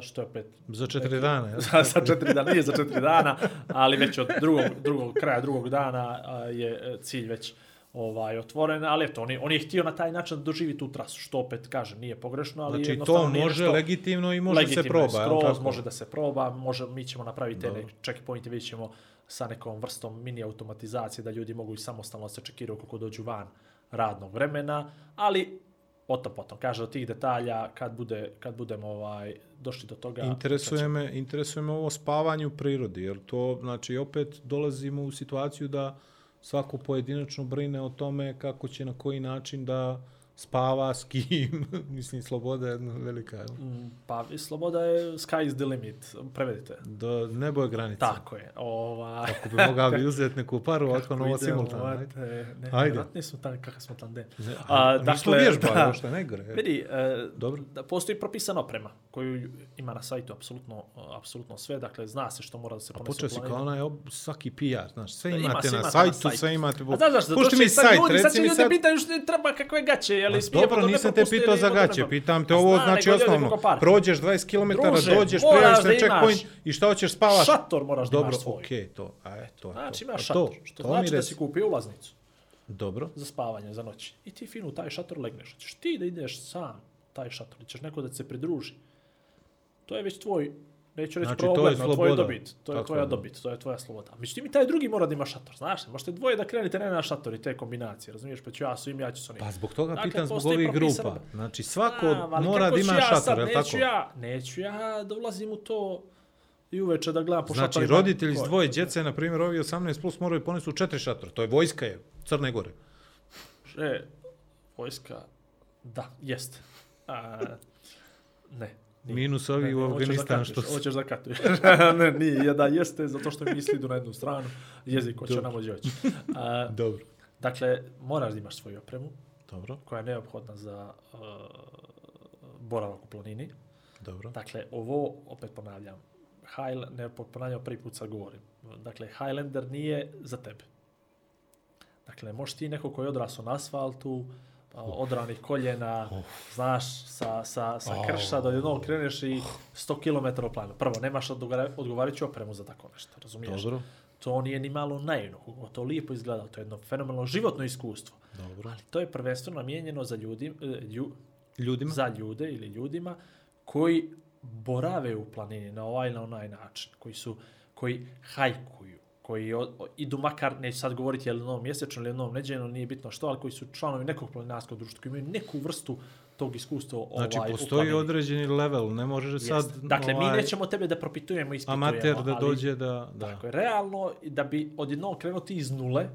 što je opet Za četiri dana, jel? za, za četiri dana, nije za četiri dana, ali već od drugog, drugog kraja drugog dana je e, cilj već ovaj otvoren, ali eto, on je, on je htio na taj način da doživi tu trasu, što opet, kažem, nije pogrešno, ali Znači, to može nešto- legitimno i može legitimno se proba, skroz, tako? može da se proba, može, mi ćemo napraviti te Dobro. neke checkpointe, vidjet ćemo sa nekom vrstom mini automatizacije da ljudi mogu i samostalno se čekiraju kako dođu van radnog vremena, ali o tom potom, kaže od tih detalja kad, bude, kad budemo ovaj, došli do toga. Interesuje me, interesuje me ovo spavanje u prirodi, jer to, znači, opet dolazimo u situaciju da svako pojedinačno brine o tome kako će na koji način da spava, s kim, mislim, sloboda je jedna velika, jel? Mm, Pa sloboda je sky is the limit, prevedite. Da nebo je granica. Tako je. Ovaj, Ako bi mogao bi uzeti neku paru, ovako novo simultano. ajde. Ne, Ajde. Ne smo tam, kakav smo tam den. A, Nismo vježbali, još što je negore. Vidi, e, Dobro. da postoji propisana oprema koju ima na sajtu apsolutno, apsolutno sve, dakle zna se što mora da se A ponese počeo si kao onaj svaki PR, znaš, sve Ima, imate sve na imate na sajtu, sajtu. sve imate. A znaš zašto? Pušti mi sad sajt, ljudi, sad reci će mi ljudi sad. pitaju što treba kakve gaće, je li Pa dobro, nisam neko te pitao za gaće, nema? pitam te ovo, zna, znači osnovno, prođeš 20 km, Druže, dođeš, prijaviš na checkpoint i šta hoćeš spavaš? Šator moraš da Dobro, imaš svoj. okej, to, a e, to, Znači imaš Pa to, šator, što znači da si kupio ulaznicu Dobro, za spavanje, za noć. I ti finu taj šator legneš. Hoćeš ti da ideš sam taj šator, ćeš neko da se pridruži. To je već tvoj, neću reći Znači, to je problem, tvoja dobit. To je Tako tvoja je. dobit, to je tvoja sloboda. Međutim, i taj drugi mora da ima šator, znaš, možete dvoje da krenete ne na šator i te kombinacije, razumiješ, pa ću ja su im, ja ću s onim. pa zbog toga Dakle, pitam zbog ovih grupa. Znači, svako Znam, ali mora da ima ja šator, je li neću tako? Ja, neću ja da ulazim u to i uveče da gledam po Znači, šatorima. roditelji s dvoje djece, na primjer, ovi 18 plus moraju ponesu četiri šatora. To je vojska je, Crne Gore. E, vojska, da, jeste. A, ne. Nije. Minus ovi u hoćeš da Afganistan što su. Hoćeš da katuješ. ne, nije, je da jeste, zato što misli idu na jednu stranu, jezik hoće Dobro. nam ođe. A, Dobro. dakle, moraš da imaš svoju opremu, Dobro, koja je neophodna za uh, boravak u planini. dobro. Dakle, ovo, opet ponavljam, High, ne ponavljam, prvi put sad govorim. Dakle, Highlander nije za tebe. Dakle, možeš ti neko koji je odrasao na asfaltu, a, odranih koljena, znaš, sa, sa, sa krša, da jednom kreneš i 100 km u planu. Prvo, nemaš odgovara- odgovarajuću opremu za tako nešto, razumiješ? Dobro, To nije ni malo naivno, to lijepo izgleda, to je jedno fenomenalno životno iskustvo. dobro. Ali to je prvenstveno namijenjeno za ljudi, e, lju, Ljudima? za ljude ili ljudima koji borave u planini na ovaj na onaj način, koji su koji hajkuju, koji o, o, idu makar, neću sad govoriti je li jednom mjesečno ili jednom neđeno, nije bitno što, ali koji su članovi nekog planinarskog društva, koji imaju neku vrstu tog iskustva Znači, ovaj, postoji određeni level, ne možeš sad... Jeste. Dakle, mi ovaj, nećemo tebe da propitujemo ispitujemo. Amater da ali- dođe da... da. Tako je, realno, da bi odjednom krenuti iz nule,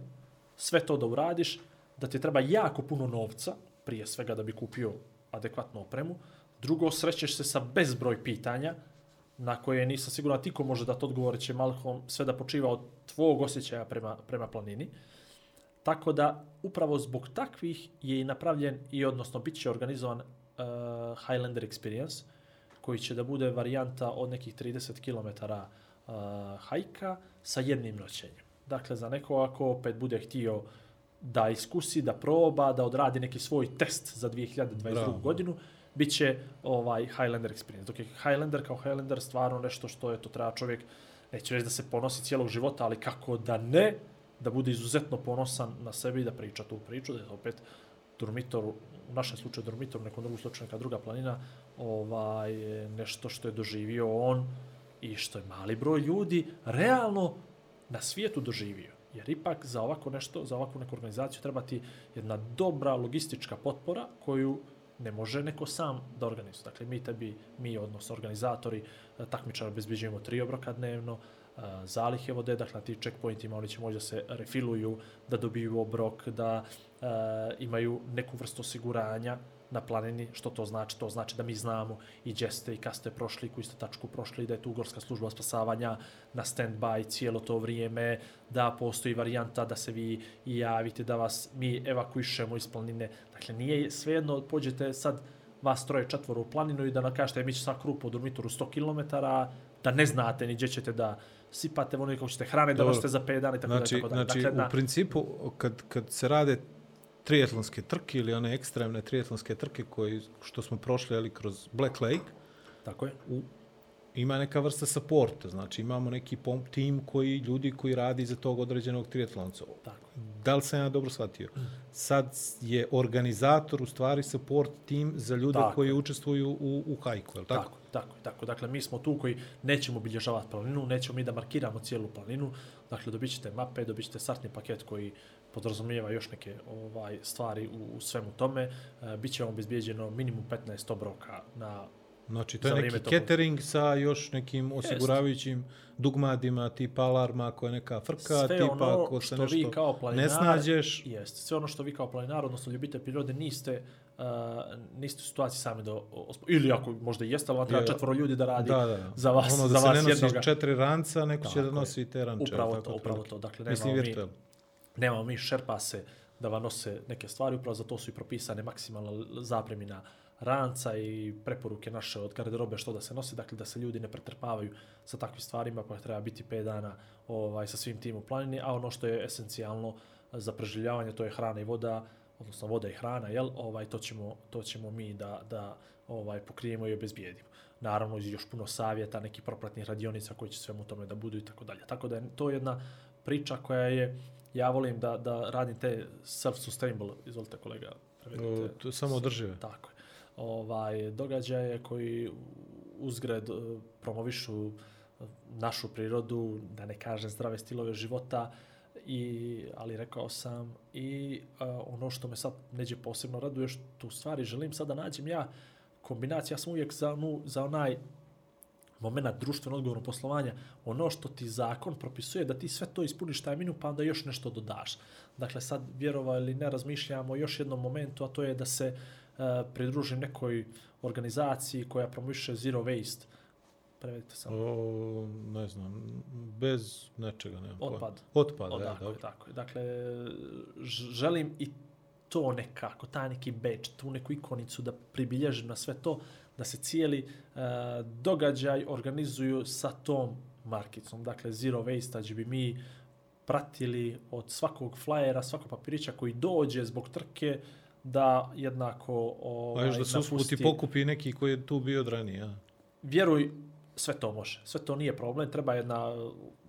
sve to da uradiš, da ti treba jako puno novca, prije svega da bi kupio adekvatnu opremu. Drugo, srećeš se sa bezbroj pitanja, na koje nisam siguran ti ko može da to odgovore će Malcolm sve da počiva od tvog osjećaja prema, prema planini. Tako da, upravo zbog takvih je i napravljen i odnosno bit će organizovan uh, Highlander Experience, koji će da bude varijanta od nekih 30 km uh, hajka sa jednim noćenjem. Dakle, za nekoga ko opet bude htio da iskusi, da proba, da odradi neki svoj test za 2022. Bravo. godinu, bit će ovaj Highlander Experience. Dok je Highlander kao Highlander stvarno nešto što je to treba čovjek, neću reći da se ponosi cijelog života, ali kako da ne, da bude izuzetno ponosan na sebi i da priča tu priču, da je opet Durmitor, u našem slučaju Durmitor, u nekom drugom slučaju neka druga planina, ovaj, nešto što je doživio on i što je mali broj ljudi realno na svijetu doživio. Jer ipak za ovako nešto, za ovakvu neku organizaciju treba ti jedna dobra logistička potpora koju ne može neko sam da organizuje. Dakle, mi tebi, mi odnosno organizatori e, takmičara obezbeđujemo tri obroka dnevno, e, zalihe vode, dakle na ti checkpointima oni će moći da se refiluju, da dobiju obrok, da e, imaju neku vrstu osiguranja na planini, što to znači? To znači da mi znamo i gdje ste i kad ste prošli, koju ste tačku prošli, da je tu gorska služba spasavanja na stand-by cijelo to vrijeme, da postoji varijanta da se vi i javite, da vas mi evakuišemo iz planine. Dakle, nije svejedno, pođete sad vas troje četvoro u planinu i da nakažete mi će sad krup u dormitoru 100 km, da ne znate ni gdje ćete da sipate, ono kako ćete hrane, da Dobro. nosite za 5 dana i tako Znači, da, tako da. znači dakle, na, u principu, kad, kad se rade triatlonske trke ili one ekstremne triatlonske trke koji, što smo prošli ali kroz Black Lake, tako je. u, ima neka vrsta supporta, znači imamo neki pom tim koji, ljudi koji radi za tog određenog triatlonca. Tako. Da li sam ja dobro shvatio? Sad je organizator u stvari support tim za ljude Tako koji učestvuju u, u hajku, je li tako? Tako, tako, tako. Dakle, mi smo tu koji nećemo obilježavati planinu, nećemo mi da markiramo cijelu planinu. Dakle, dobit ćete mape, dobit ćete startni paket koji podrazumijeva još neke ovaj stvari u, u svemu tome. E, Biće vam obezbijeđeno minimum 15 obroka na Znači, to Za je neki catering sa još nekim osiguravajućim dugmadima, tipa alarma ako je neka frka, sve tipa ono ako se što nešto vi kao planinar, ne snađeš. Jest, sve ono što vi kao planinar, odnosno ljubitelj prirode, niste, uh, niste u situaciji sami da... Ili ako možda i jeste, ali vam treba četvoro ljudi da radi Da, da. za vas, ono za da se vas ne nosi jednoga. četiri ranca, neko će Tako da je. nosi te ranče. Upravo to, upravo to. Dakle, Mislim nemamo mi nemamo mi šerpase da vam nose neke stvari, upravo za to su i propisane maksimalna zapremina ranca i preporuke naše od garderobe što da se nosi, dakle da se ljudi ne pretrpavaju sa takvim stvarima pa treba biti 5 dana ovaj, sa svim tim u planini, a ono što je esencijalno za preživljavanje to je hrana i voda, odnosno voda i hrana, jel, ovaj, to, ćemo, to ćemo mi da, da ovaj, pokrijemo i obezbijedimo. Naravno, još puno savjeta, neki propratnih radionica koji će svemu tome da budu i tako dalje. Tako da je to jedna priča koja je, ja volim da, da radim te self-sustainable, izvolite kolega, prevedite. O, to je samo održive. Tako je. Ovaj, događaje koji uzgred eh, promovišu našu prirodu, da ne kažem zdrave stilove života, i, ali rekao sam i uh, ono što me sad neđe posebno raduje, što u stvari želim sad da nađem ja kombinacija, ja sam uvijek za, onu, za onaj moment društveno odgovorno poslovanja, ono što ti zakon propisuje da ti sve to ispuniš taj minu, pa onda još nešto dodaš. Dakle, sad vjerova ili ne razmišljamo o još jednom momentu, a to je da se uh, pridružim nekoj organizaciji koja promoviše zero waste, prevedite samo. O, ne znam, bez nečega, nema. Otpad. Otpad, O, ja, tako, je, dobro. tako je. Dakle, želim i to nekako, taj neki beč, tu neku ikonicu da pribilježim na sve to, da se cijeli uh, događaj organizuju sa tom markicom. Dakle, Zero Waste, gdje bi mi pratili od svakog flajera, svakog papirića koji dođe zbog trke, da jednako ovaj, A još da se usput i napusti- pokupi neki koji je tu bio od ranije, ja. vjeruj, sve to može. Sve to nije problem. Treba jedna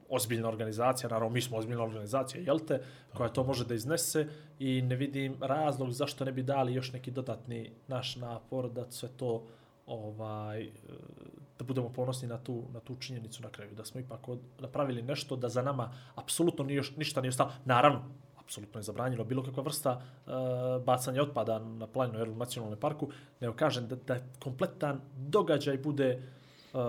ozbiljna organizacija, naravno mi smo ozbiljna organizacija, jel te, koja to može da iznese i ne vidim razlog zašto ne bi dali još neki dodatni naš napor da sve to ovaj e, da budemo ponosni na tu na tu činjenicu na kraju da smo ipak od, napravili nešto da za nama apsolutno nije, ništa nije ostalo. Naravno apsolutno je zabranjeno bilo kakva vrsta uh, bacanja otpada na planinu jer u nacionalnom parku nego kažem da, da kompletan događaj bude uh,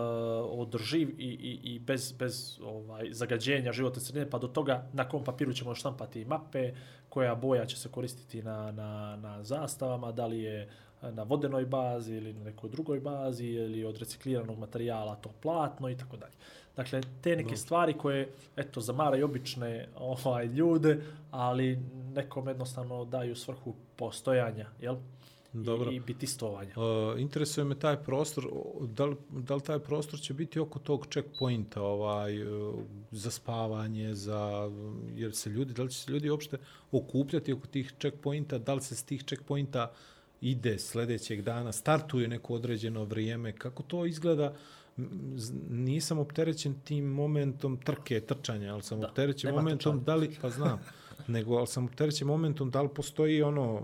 održiv i, i, i bez, bez ovaj zagađenja životne sredine, pa do toga na kom papiru ćemo štampati mape, koja boja će se koristiti na, na, na zastavama, da li je na vodenoj bazi ili na nekoj drugoj bazi ili od recikliranog materijala to platno i tako dalje. Dakle, te neke Dobro. stvari koje, eto, zamaraju obične ovaj, ljude, ali nekom jednostavno daju svrhu postojanja, jel? Dobro. I, i bitistovanja. Uh, interesuje me taj prostor, da li, da li taj prostor će biti oko tog checkpointa, ovaj, uh, za spavanje, za, jer se ljudi, da li će se ljudi uopšte okupljati oko tih checkpointa, da li se s tih checkpointa ide sljedećeg dana, startuje neko određeno vrijeme, kako to izgleda, nisam opterećen tim momentom trke, trčanja, ali sam Da, opterećen momentom trčanja. da li, pa znam, nego ali sam opterećen momentom da li postoji ono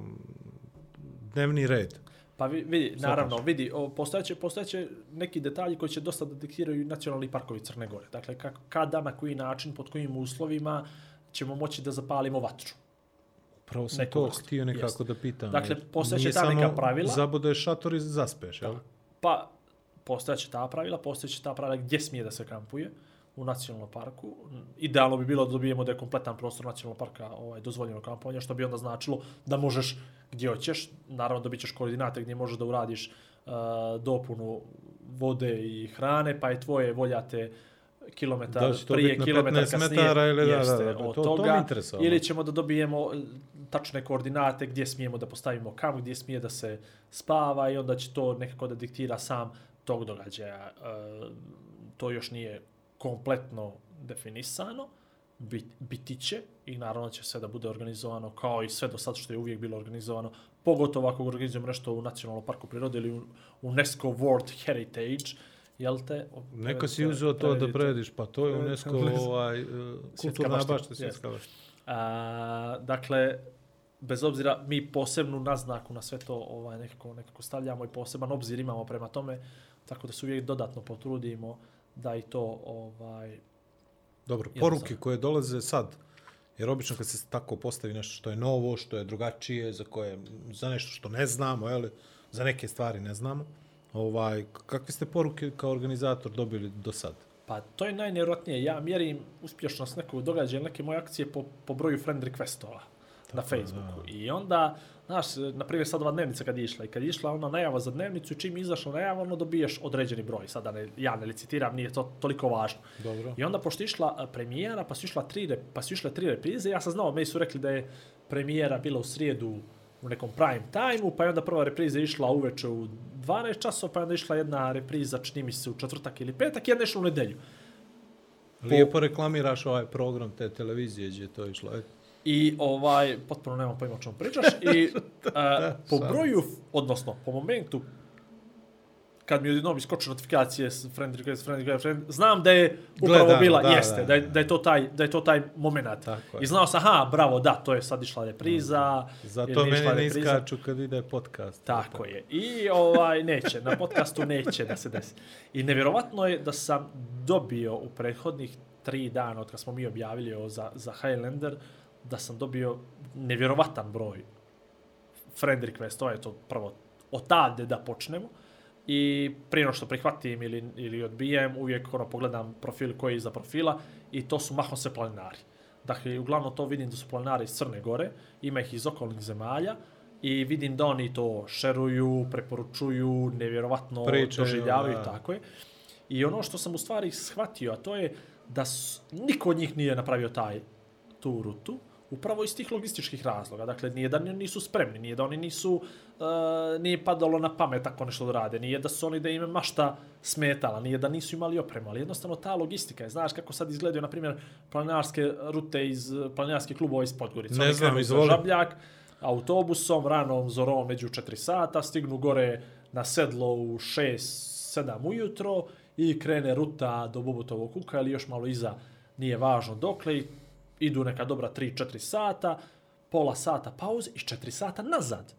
dnevni red. Pa vi- vidi, naravno, vidi, postojeće, postojeće neki detalji koji će dosta da diktiraju nacionalni parkovi Crne Gore. Dakle, kada, na koji način, pod kojim uslovima ćemo moći da zapalimo vatru. Pravo sam neku to vrstu. htio nekako Jeste. da pitam. Dakle, postojeće nije ta neka samo pravila. Zabodeš šator i zaspeš, jel? Pa, postojeće ta pravila, postojeće ta pravila gdje smije da se kampuje u nacionalnom parku. Idealno bi bilo da dobijemo da je kompletan prostor nacionalnog parka ovaj, dozvoljeno kampovanje, što bi onda značilo da možeš gdje hoćeš, naravno dobit ćeš koordinate gdje možeš da uradiš uh, dopunu vode i hrane, pa je tvoje voljate kilometar Da to prije, kilometar 15 kasnije, metara ili da, da, da, od to- to me toga, interesovalo. ili ćemo da dobijemo e, tačne koordinate gdje smijemo da postavimo kam, gdje smije da se spava i onda će to nekako da diktira sam tog događaja. E, to još nije kompletno definisano, bit, biti će i naravno će sve da bude organizovano kao i sve do sad što je uvijek bilo organizovano, pogotovo ako organizujemo nešto u Nacionalnom parku prirode ili u UNESCO World Heritage, jel te? Neka si uzeo to da Prevedite. prediš, pa to je. UNESCO ovaj, uh, kulturna bašta, svjetska bašta. A, dakle, bez obzira, mi posebnu naznaku na sve to ovaj, nekako, nekako stavljamo i poseban obzir imamo prema tome, tako da se uvijek dodatno potrudimo da i to ovaj, Dobro, poruke koje dolaze sad, jer obično kad se tako postavi nešto što je novo, što je drugačije, za koje, za nešto što ne znamo, jel, za neke stvari ne znamo, ovaj, kakve ste poruke kao organizator dobili do sad? Pa to je najnevjerojatnije. Ja mjerim uspješnost nekog događaja, neke moje akcije po, po broju friend requestova na Facebooku. I onda, znaš, na primjer sad ova dnevnica kad je išla i kad je išla ona najava za dnevnicu i čim je izašla najava, ono dobiješ određeni broj. Sada ne, ja ne licitiram, nije to toliko važno. Dobro. I onda pošto je išla a, premijera, pa su, išla tri, pa su išle tri reprize, ja sam znao, meni su rekli da je premijera bila u srijedu u nekom prime time-u, pa je onda prva repriza išla uveče u 12 časova, pa je onda išla jedna repriza, čini mi se, u četvrtak ili petak, jedna je išla u nedelju. Lijepo reklamiraš ovaj program te televizije gdje je to išlo. E, I ovaj, potpuno nemam pojma o čemu pričaš. I a, po broju, odnosno po momentu, kad mi odjednom iskoče notifikacije s friend request, friend request, friend, znam da je upravo Gledano, bila, da, jeste, da, da, je, da. da, je to taj, da je to taj moment. Je. I znao sam, aha, bravo, da, to je sad išla repriza. Zato ili nije išla meni ne iskaču kad ide podcast. Tako je. I ovaj neće, na podcastu neće da se desi. I nevjerovatno je da sam dobio u prethodnih tri dana od kad smo mi objavili ovo za, za Highlander, da sam dobio nevjerovatan broj friend request, je to prvo otavde da počnemo. I prije što prihvatim ili, ili odbijem, uvijek ono, pogledam profil koji je iza profila i to su mahom sve planinari. Dakle, uglavnom to vidim da su planinari iz Crne Gore, ima ih iz okolnih zemalja i vidim da oni to šeruju, preporučuju, nevjerovatno Pričaju, doživljavaju, da. tako je. I ono što sam u stvari shvatio, a to je da s, niko od njih nije napravio taj, tu rutu, upravo iz tih logističkih razloga. Dakle, nije da nisu spremni, nije da oni nisu, uh, nije padalo na pamet tako nešto da rade, nije da su oni da im je mašta smetala, nije da nisu imali opremu, ali jednostavno ta logistika je, znaš kako sad izgledaju, na primjer, planinarske rute iz planinarskih klubova iz Podgorice. Ne Oni znam, izvoli. Žabljak, autobusom, ranom zorom među 4 sata, stignu gore na sedlo u 6-7 ujutro i krene ruta do Bobotovog kuka ili još malo iza, nije važno dokle, i idu neka dobra 3-4 sata, pola sata pauze i 4 sata nazad.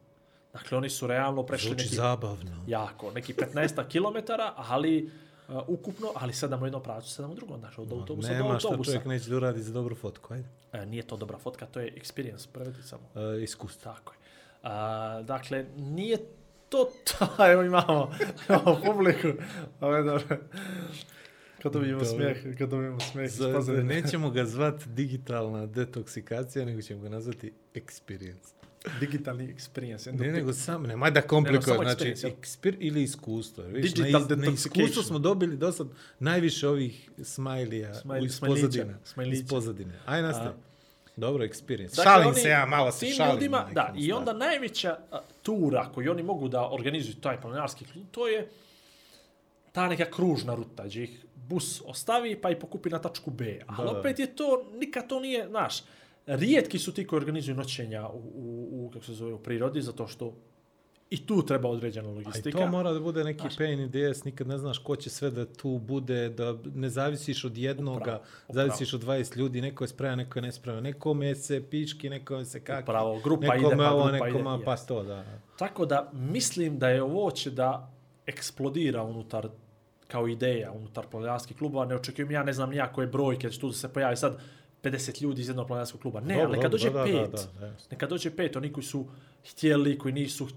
Dakle, oni su realno prešli Zvuči neki, zabavno. jako, neki 15 km, ali uh, ukupno, ali 7 u jednom pravcu, 7 u drugom, znači od autobusa do Nema što autobusa. čovjek neće da uradi za dobru fotku, ajde. E, nije to dobra fotka, to je experience, prevedi samo. E, iskustvo. Tako je. A, dakle, nije to to. Evo imamo, imamo publiku. Ovo je dobro. Kad dobijemo smijeh, kad dobijemo smijeh. Za, nećemo ga zvat digitalna detoksikacija, nego ćemo ga nazvati experience. Digitalni experience. Ne, nego sam, nemaj da komplikuješ, samo znači, experience, ili iskustvo. Viš, Digital na, na iskustvo smo dobili do sad najviše ovih smajlija Smajli- iz pozadine. smajlića. Iz pozadine. Aj nastavi. Dobro, experience. Dakle, šalim oni se ja, malo se šalim. Ljudima, da, i onda najveća a, tura koju oni mogu da organizuju taj planinarski klub, to je ta neka kružna ruta, gdje ih bus ostavi pa i pokupi na tačku B. Ali Da, opet je to, nikad to nije, znaš, rijetki su ti koji organizuju noćenja u, u, u kako se zove, u prirodi, zato što i tu treba određena A logistika. to mora da bude neki Znaš. pain in the ass, nikad ne znaš ko će sve da tu bude, da ne zavisiš od jednoga, Upravo, zavisiš od 20 ljudi, neko je spreman, neko je nespreman, nekome se pički, nekome se kaki, Upravo, grupa nekome ide, pa ovo, grupa nekome, ide, pa to, da. Tako da mislim da je ovo će da eksplodira unutar kao ideja unutar planinarskih klubova. Ne očekujem ja, ne znam nija koje brojke će tu da se pojavi sad 50 ljudi iz jednog planinarskog kluba. Ne, Dobro, ali neka dobro, dođe da, da, pet. da, da, jasno. neka dođe pet, oni koji su htjeli, koji nisu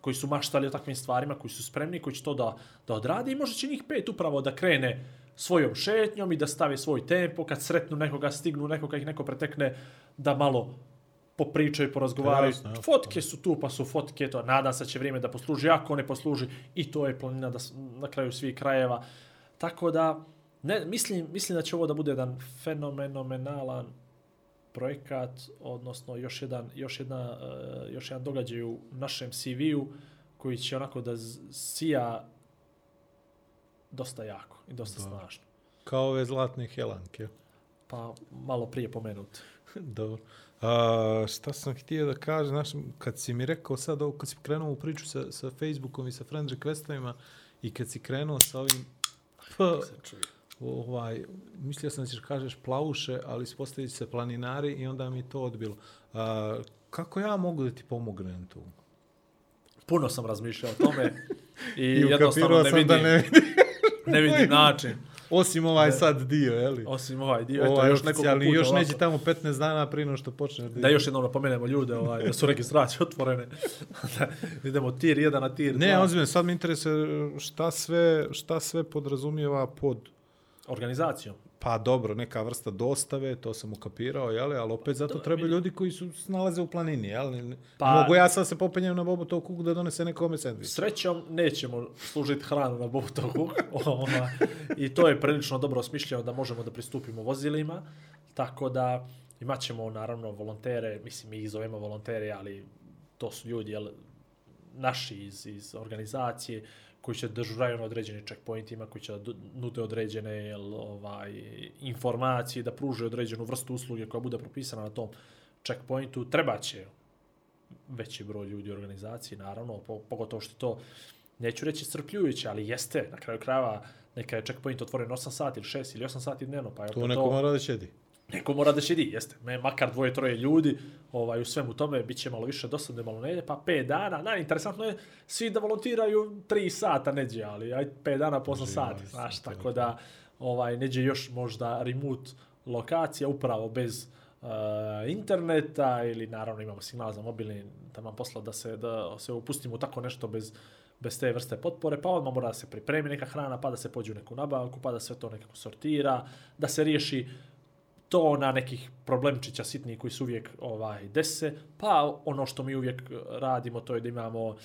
koji su maštali o takvim stvarima, koji su spremni, koji će to da, da odrade i možda će njih pet upravo da krene svojom šetnjom i da stave svoj tempo, kad sretnu nekoga, stignu nekoga, ih neko pretekne, da malo popričaju, porazgovaraju. Jasno, jasno. Fotke su tu, pa su fotke, to nadam se će vrijeme da posluži, ako ne posluži, i to je planina da, na kraju svih krajeva. Tako da, ne, mislim, mislim da će ovo da bude jedan fenomenalan projekat, odnosno još jedan, još jedna, uh, još jedan događaj u našem CV-u koji će onako da sija dosta jako i dosta Da. snažno. Kao ove zlatne helanke. Pa malo prije pomenut. Dobro. A, šta sam htio da kažem, znaš, kad si mi rekao sad ovo, kad si krenuo u priču sa, sa Facebookom i sa friend requestovima i kad si krenuo sa ovim pa, Se čuje. ovaj, mislio sam da ćeš kažeš plavuše, ali ispostavit će se planinari i onda mi to odbilo. A, kako ja mogu da ti pomognem tu? Puno sam razmišljao o tome i, I jednostavno ne vidim, da ne vidim. ne vidim način. Osim ovaj sad dio, je li? Osim ovaj dio, eto, Ovaj još nekoliko puta još neće tamo 15 dana prije no što počne. Da još jednom napomenemo ljude ovaj, da su registracije otvorene. da idemo tir 1 na tir 2. Ne, ozbiljno, sad me interesuje šta sve, šta sve podrazumijeva pod Organizacijom. Pa dobro, neka vrsta dostave, to sam ukapirao, jeli, ali opet zato treba ljudi koji su se nalaze u planini, jeli? Pa-. Mogu ja sad se popenjem na Bobotov kuk da donese nekome sandvič. Srećom nećemo služiti hranu na Bobotov kuk. Ova, I to je prilično dobro osmišljeno da možemo da pristupimo vozilima. Tako da imat ćemo naravno volontere, mislim mi ih zovemo volontere, ali to su ljudi jel, naši iz, iz organizacije koji će dežuraju na određenim checkpointima, koji će da nude određene jel, ovaj, informacije, da pruže određenu vrstu usluge koja bude propisana na tom checkpointu treba će veći broj ljudi u organizaciji, naravno, po, pogotovo što to, neću reći strpljujuće, ali jeste, na kraju krajeva, neka je checkpoint otvoren 8 sati ili 6 ili 8 sati dnevno, pa je Tu opet neko mora da ćedi. Neko mora da šedi, jeste. Me, makar dvoje, troje ljudi, ovaj, u svemu tome, bit će malo više dosadno, malo neđe, pa 5 dana. Najinteresantno je svi da volontiraju 3 sata neđe, ali aj 5 dana po 8 sati, znaš, tako da ovaj, neđe još možda remote lokacija, upravo bez uh, interneta ili naravno imamo signal za mobilni tamo posla da se da se upustimo tako nešto bez bez te vrste potpore, pa odmah mora da se pripremi neka hrana, pa da se pođe u neku nabavku, pa da sve to nekako sortira, da se riješi na nekih problemčića sitnih koji su uvijek ovaj dese, pa ono što mi uvijek radimo to je da imamo uh,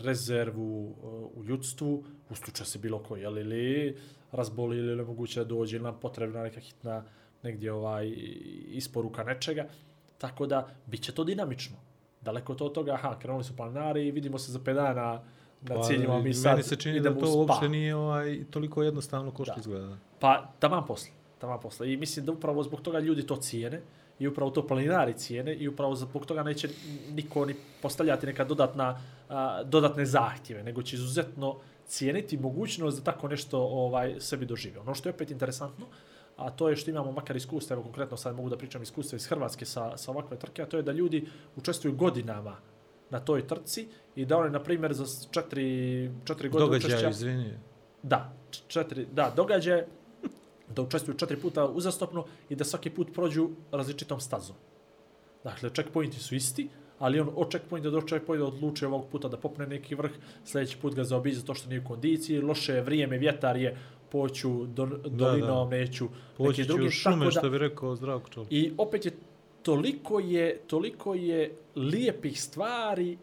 rezervu uh, u ljudstvu, u slučaju se bilo koji, jel, ili razboli ili moguće da dođe ili nam potrebna neka hitna negdje ovaj isporuka nečega. Tako da, bit će to dinamično. Daleko to od toga, aha, krenuli su planinari i vidimo se za 5 dana na ciljima, mi sad Pa, Meni se čini da idemo to u spa. uopšte nije ovaj, toliko jednostavno ko što Da. izgleda. Pa, taman posle. Taman posle. I mislim da upravo zbog toga ljudi to cijene i upravo to planinari cijene i upravo zbog toga neće niko ni postavljati neka dodatna, a, dodatne zahtjeve, nego će izuzetno cijeniti mogućnost da tako nešto ovaj sebi dožive. Ono što je opet interesantno, a to je što imamo makar iskustva, evo konkretno sad mogu da pričam iskustva iz Hrvatske sa, sa ovakve trke, a to je da ljudi učestvuju godinama na toj trci i da oni, na primjer, za četiri, četiri godine Događaj, učešća- izvini. Da, četiri, da, događaje da učestvuju četiri puta uzastopno i da svaki put prođu različitom stazom. Dakle, checkpointi su isti, ali on od checkpointa do checkpointa odlučuje ovog puta da popne neki vrh, sljedeći put ga zaobiđe to što nije u kondiciji, loše je vrijeme, vjetar je, poću do, dolinom, neću Poći neki drugi. šume, da- što bi rekao Zdravko Čolić. I opet je toliko je toliko je lijepih stvari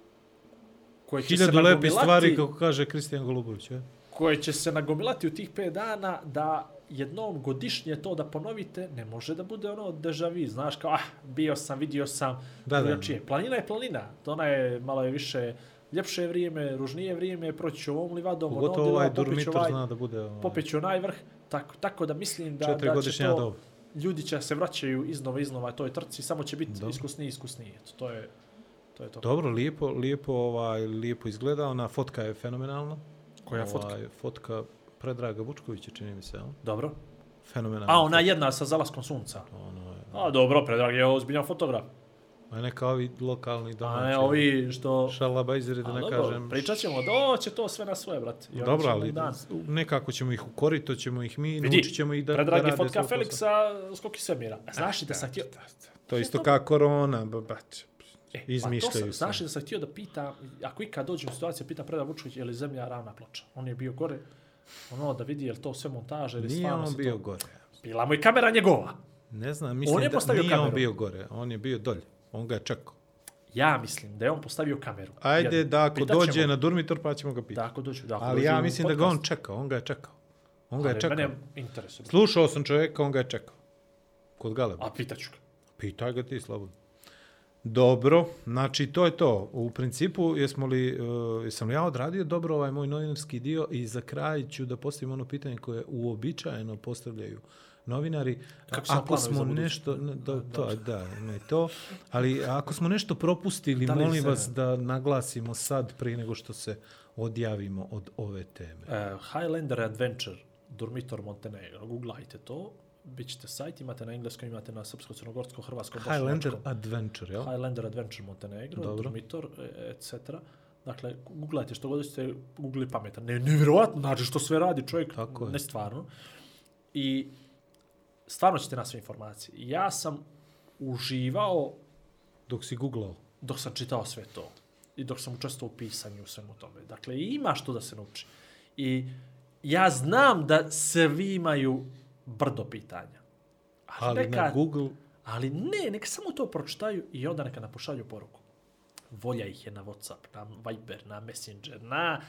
koje će se Hiljadu lepih nagomilati- stvari, kako kaže Kristijan Golubović. Je? koje će se nagomilati u tih 5 dana da jednom godišnje to da ponovite, ne može da bude ono deja vu, znaš kao, ah, bio sam, vidio sam, Da, da. drugačije. Planina je planina, to ona je malo je više ljepše vrijeme, ružnije vrijeme, proći ću ovom livadom, ono odila, ovaj popet ću Durmitor ovaj, zna da bude ovaj, popet ću onaj vrh, tako, tako da mislim da, četiri da će to, doba. ljudi će se vraćaju iznova, iznova toj trci, samo će biti Dobro. iskusniji, iskusniji, eto, to je, to je to. Dobro, lijepo, lijepo, ovaj, lijepo izgleda. Ona fotka je fenomenalna. Koja fotka? Ovaj, fotka Predraga Vučkovića, čini mi se, jel? Dobro. Fenomenalna. A, ona jedna sa zalaskom sunca. Ono je, A, dobro, Predrag je ozbiljan fotograf. a neka ovi lokalni A domaći. ne, ovi što... Šalabajzeri, da A, ne dobro, kažem. pričat ćemo, doće to sve na svoje, brate. I Dobro, ali Dan. nekako ćemo ih ukoriti, to ćemo ih mi, Vidi, naučit ćemo ih da, da Predrag je rade fotka svoj posao. Feliksa skoki svemira. A Znaš li da sam htio... To je isto kao korona, babać. E, Izmišljaju pa to sam, se. znaš li da sam htio da pita, ako ikad dođem u situaciju, pita Predrag Vučković, je li zemlja ravna ploča? On je bio gore, ono da vidi je li to sve montaža ili Nije stvarno on bio to... gore. Bila mu i kamera njegova. Ne znam, mislim je da nije on kameru. bio gore. On je bio dolje. On ga je čekao. Ja mislim da je on postavio kameru. Ajde Jednu. da ako dođe na Durmitor pa ćemo ga Da, pitati. ako dođu, da, ako Ali ja mislim da ga on podcast. čekao. On ga je čekao. On ga je čekao. Mene interesuje. Slušao sam čovjeka, on ga je čekao. Kod Galeba. A pitaću ga. Pitaj ga ti, slobodno. Dobro, znači to je to. U principu, jesmo li, uh, jesam li ja odradio dobro ovaj moj novinarski dio i za kraj ću da postavim ono pitanje koje uobičajeno postavljaju novinari. Kako ako smo nešto, ne, do, to, da, ne to, ali ako smo nešto propustili, Da li molim se- vas da naglasimo sad prije nego što se odjavimo od ove teme. Uh, Highlander Adventure, Durmitor Montenegro, googlajte to, bit ćete sajt, imate na engleskom, imate na srpsko, crnogorsko, hrvatsko, Highlander bošnjačkom. Adventure, jel? Highlander Adventure Montenegro, Dobro. Durmitor, e, etc. Dakle, googlajte što god ste googli pametan. Ne, nevjerovatno, znači što sve radi čovjek, Tako je. ne stvarno. I stvarno ćete na sve informacije. Ja sam uživao Dok si googlao. dok sam čitao sve to i dok sam učestvovao u pisanju u svemu tome. Dakle, ima što da se nauči. I ja znam da svi imaju brdo pitanja. Ali na Google Ali ne, neka samo to pročitaju i onda neka napošalju poruku. Volja ih je na Whatsapp, na Viber, na Messenger, na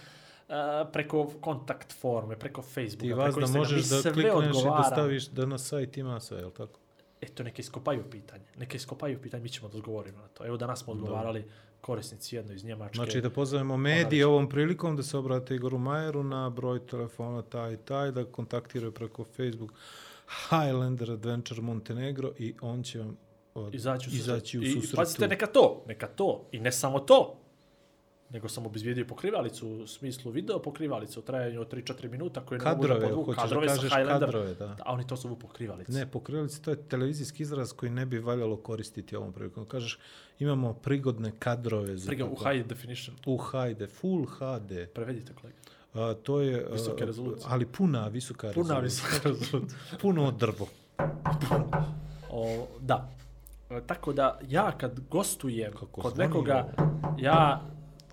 uh, preko kontakt forme, preko Facebooka, Ti vas preko da možeš da klikneš i da staviš da na sajt ima sve, je li tako? Eto, neka iskopaju pitanje. Neka iskopaju pitanje, mi ćemo da odgovorimo na to. Evo danas smo odgovarali korisnici jedno iz Njemačke. Znači da pozovemo medije ovom prilikom da se obrate Igoru Majeru na broj telefona taj i taj, da kontaktiraju preko Facebook Highlander Adventure Montenegro i on će vam od- izaći u susret. izaći u I, pazite, neka to, neka to. I ne samo to, nego sam obezvijedio pokrivalicu u smislu video pokrivalicu u trajanju od 3-4 minuta koje ne mogu Kadrove, da podvuku. da Kadrove sa kažeš kadrove, da. A oni to zovu pokrivalice. Ne, pokrivalice, to je televizijski izraz koji ne bi valjalo koristiti ovom prilikom. Kažeš, imamo prigodne kadrove za Priga u high definition. u HD, full HD. Prevedite, kolega. A, to je... Visoke rezolucije. Ali puna visoka Puna rezolucija. visoka rezolucija. Puno drvo. O, da. E, Tako da ja kad gostujem Kako kod nekoga, ja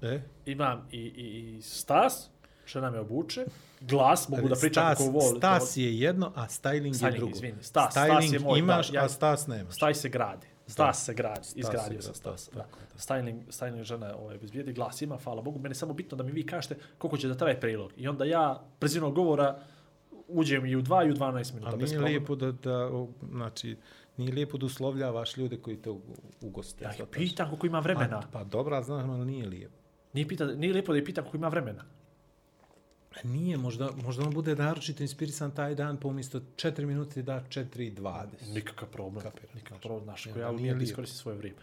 E? imam i, i, i stas, žena me obuče, glas, mogu da pričam stas, kako voli. Stas je jedno, a styling, Styling, je drugo. izvini, stas, stas styling je moj, imaš, da, ja- a stas nemaš. Staj se gradi. Stas se gradi. Izgradio gradi, sam stas. Da. tako. Styling, styling žena ovaj, bezbijedi glas ima, hvala Bogu. Mene je samo bitno da mi vi kažete koliko će da traje prilog. I onda ja, brzinom govora, uđem i u 2 i u 12 minuta. Ali bez nije lijepo da, da, znači, nije lijepo da uslovljavaš ljude koji te ugoste. Ja ih pitam koliko ima vremena. Pa, pa dobra, znam, ali nije lijepo. Nije, pita, nije lijepo da ih pitam koliko ima vremena. Nije, možda, možda on bude naročito inspirisan taj dan, pa umjesto 4 minuta da 4.20. Nikakav problem. Kapiram, Nikakav znači. problem. Znaš, Ja, ko ja umijem da iskoristim svoje vrijeme.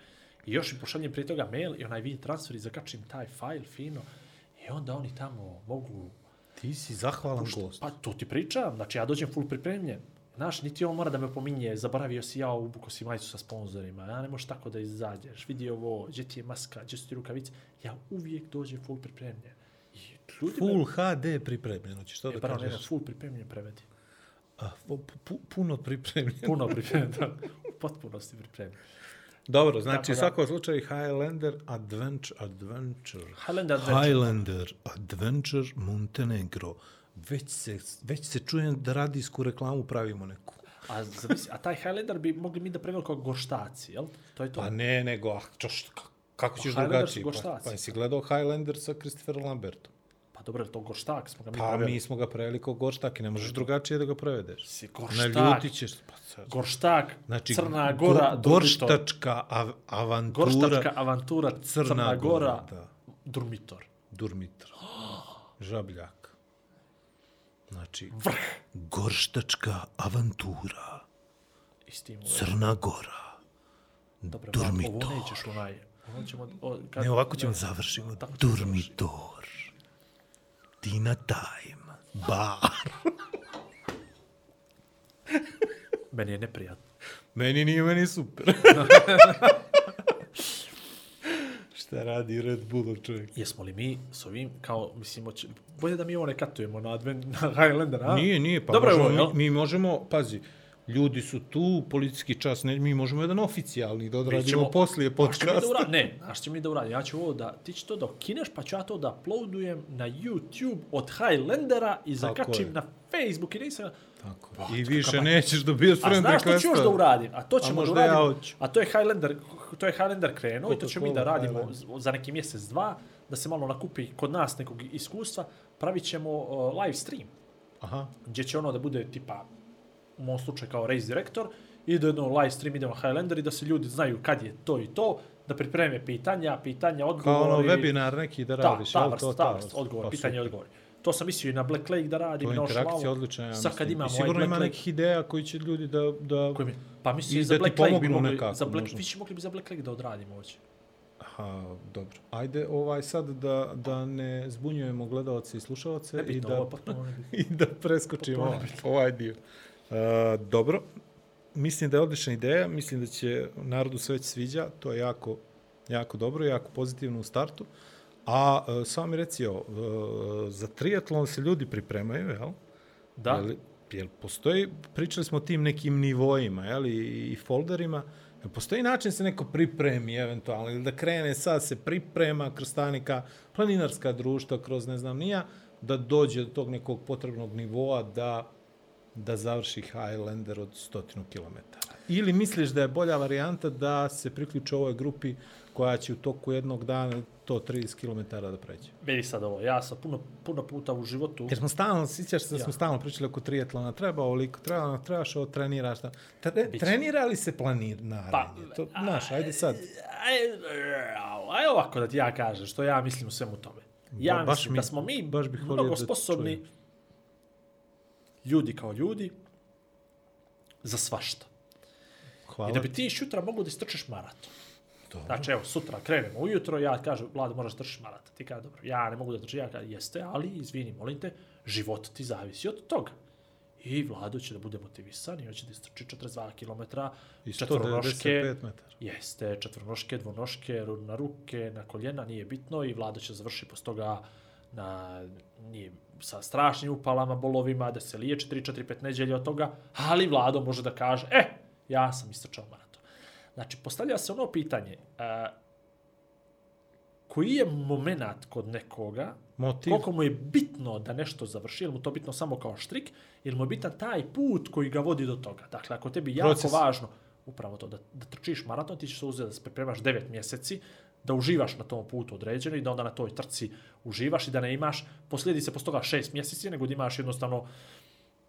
I još im pošaljem prije toga mail i onaj vid transfer i zakačim taj fajl fino. I onda oni tamo mogu... Ti si zahvalan gost. Pa to ti pričam. Znači ja dođem full pripremljen. Znaš, niti on mora da me opominje, zaboravio si ja ubuko si majicu sa sponzorima, ja ne možeš tako da izađeš, vidi ovo, gdje ti je maska, gdje su ti rukavice. Ja uvijek dođem full pripremljen. I ljudi me... Full HD pripremljeno, ćeš to E, da pardon, ne, ne, kažeš? full pripremljen prevedi. A, pu- pu- puno pripremljeno. Puno pripremljen, da. U potpunosti pripremljen. Dobro, znači u svakom slučaju Highlander Adventure, Adventure. Highlander Adventure. Highlander Adventure Montenegro. Već se, već se čujem da radijsku reklamu pravimo neku. A, zamisli, a taj Highlander bi mogli mi da preveli kao gorštaci, jel? To je to. Pa ne, nego, ah, čoš, ka- kako ćeš Pa drugačije? Pa, pa jesi gledao Highlander sa Christopher Lambertom? Pa dobro, je to gorštak, smo ga mi Pa preveli. mi smo ga preveli kao gorštak i ne možeš drugačije da ga prevedeš. Si gorštak. Naljutit ćeš. Pa, sad. Gorštak, Znači, Crna Gora, go, gorštačka av, avantura. Gorštačka avantura, Crna, Crna Gora, Gora, da. Durmitor. Durmitor. Žabljak. Znači, Vrh. gorštačka avantura. I s tim, Crna Gora. dobro, Durmitor. ovo nećeš onaj. Ćemo, o, kad, Ne, ovako ćemo ćemo Durmitor. Tina Time. Bar. Meni je neprijatno. Meni nije, meni super. Šta radi Red Bullov čovjek? Jesmo li mi s ovim, kao, mislim, oće, bolje da mi ovo ne katujemo na, Advent, na Highlander, a? Nije, nije, pa Dobro je možemo, ovo, jel? mi, mi možemo, pazi, ljudi su tu, policijski čas, ne, mi možemo jedan oficijalni da odradimo ćemo- poslije mi da uradim? Ne, znaš će mi da uradim? Ja ću ovo da, ti će to da kineš, pa ću ja to da uploadujem na YouTube od Highlandera i zakačim na Facebook i na Instagram. Tako. I više nećeš dobijati A friend znaš što ću još da uradim? A to ćemo da možda ja hoću. a to je Highlander, to je Highlander krenuo i to ćemo mi da radimo Highlander. za neki mjesec, dva, da se malo nakupi kod nas nekog iskustva. Pravit ćemo uh, live stream Aha. gdje će ono da bude tipa u mom slučaju kao race direktor i da jedno live stream idemo Highlander i da se ljudi znaju kad je to i to, da pripreme pitanja, pitanja, odgovori. Kao ono webinar neki da radiš, ta jel vrst, to? ta vrst, odgovor, Pa pitanje odgovor. To sam mislio i na Black Lake da radim, To je na Ošlavu. odlična, ja Sad kad imamo I sigurno ovaj ima Black Lake, nekih ideja koji će ljudi da... da... koji mi, pa mislim I za Black Lake bi mogli, nekako, za Black, možda. mogli bi za Black Lake da odradimo hoće. Aha, dobro. Ajde ovaj sad da, da ne zbunjujemo gledalce i slušalce i da, ovo i da preskočimo ovaj, ovaj dio. Uh, dobro. Mislim da je odlična ideja, mislim da će narodu se već sviđa, to je jako, jako dobro, jako pozitivno u startu. A uh, samo mi reci, uh, za triatlon se ljudi pripremaju, jel? Da, Jel, jel postoji, pričali smo o tim nekim nivoima, jel, i, i folderima, jel postoji način se neko pripremi eventualno, ili da krene sad se priprema kroz stanika, planinarska društva, kroz ne znam nija, da dođe do tog nekog potrebnog nivoa da da završi Highlander od 100 km. Ili misliš da je bolja varijanta da se priključi ovoj grupi koja će u toku jednog dana to 30 km da pređe? vidi sad ovo, ja sam puno, puno puta u životu, Jer smo stalno, sjećaš se da smo Ja. stalno pričali oko triatlona, treba ovoliko, treba, trebaš ovo, treniraš. Da. Tre, Biće. trenira li se planiranje? Pa, to, znaš, ajde sad. Aj, aj ovako da ti ja kažem što ja mislim u svemu tome. Ja Ba- baš mislim mi- da smo mi baš bih mnogo da sposobni čujem. Ljudi kao ljudi za svašta. Hvala I da bi ti. šutra mogu da istrčeš maraton. Dobro. Znači, evo, sutra krenemo ujutro, ja kažem, Vlado, moraš trčiš maraton. Ti kaže, dobro, ja ne mogu da trčim, ja kažem, jeste, ali, izvini, molim te, život ti zavisi od toga. I Vlado će da bude motivisan i on će da istrči 42 km, I četvronoške, 195 metara. jeste, četvronoške, dvonoške, na ruke, na koljena, nije bitno i Vlado će završi posle toga na, nije, sa strašnim upalama, bolovima, da se liječi 3-4-5 neđelje od toga, ali Vlado može da kaže, e, ja sam istrčao maraton. Znači, postavlja se ono pitanje, a, koji je moment kod nekoga, Motiv. koliko mu je bitno da nešto završi, ili mu to bitno samo kao štrik, ili mu je bitan taj put koji ga vodi do toga. Dakle, ako tebi jako Proces. važno, upravo to, da, da trčiš maraton, ti ćeš se uzeti da se pripremaš 9 mjeseci, da uživaš na tom putu određeno i da onda na toj trci uživaš i da ne imaš posljedice posto toga 6 mjeseci, nego da imaš jednostavno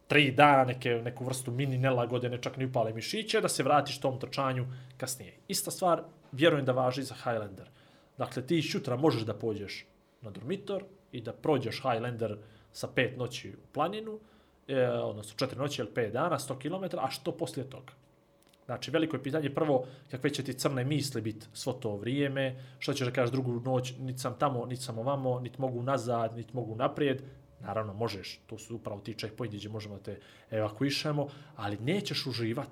tri dana neke, neku vrstu mini nelagode, ne čak ni upale mišiće, da se vratiš tom trčanju kasnije. Ista stvar, vjerujem da važi za Highlander. Dakle, ti šutra možeš da pođeš na dormitor i da prođeš Highlander sa pet noći u planinu, e, odnosno četiri noći ili pet dana, 100 km, a što poslije toga? Znači, veliko je pitanje prvo kakve će ti crne misli biti svo to vrijeme, što ćeš da kažeš drugu noć, niti sam tamo, niti sam ovamo, niti mogu nazad, niti mogu naprijed. Naravno, možeš, to su upravo ti checkpointi gdje možemo da te evakuišemo, ali nećeš uživat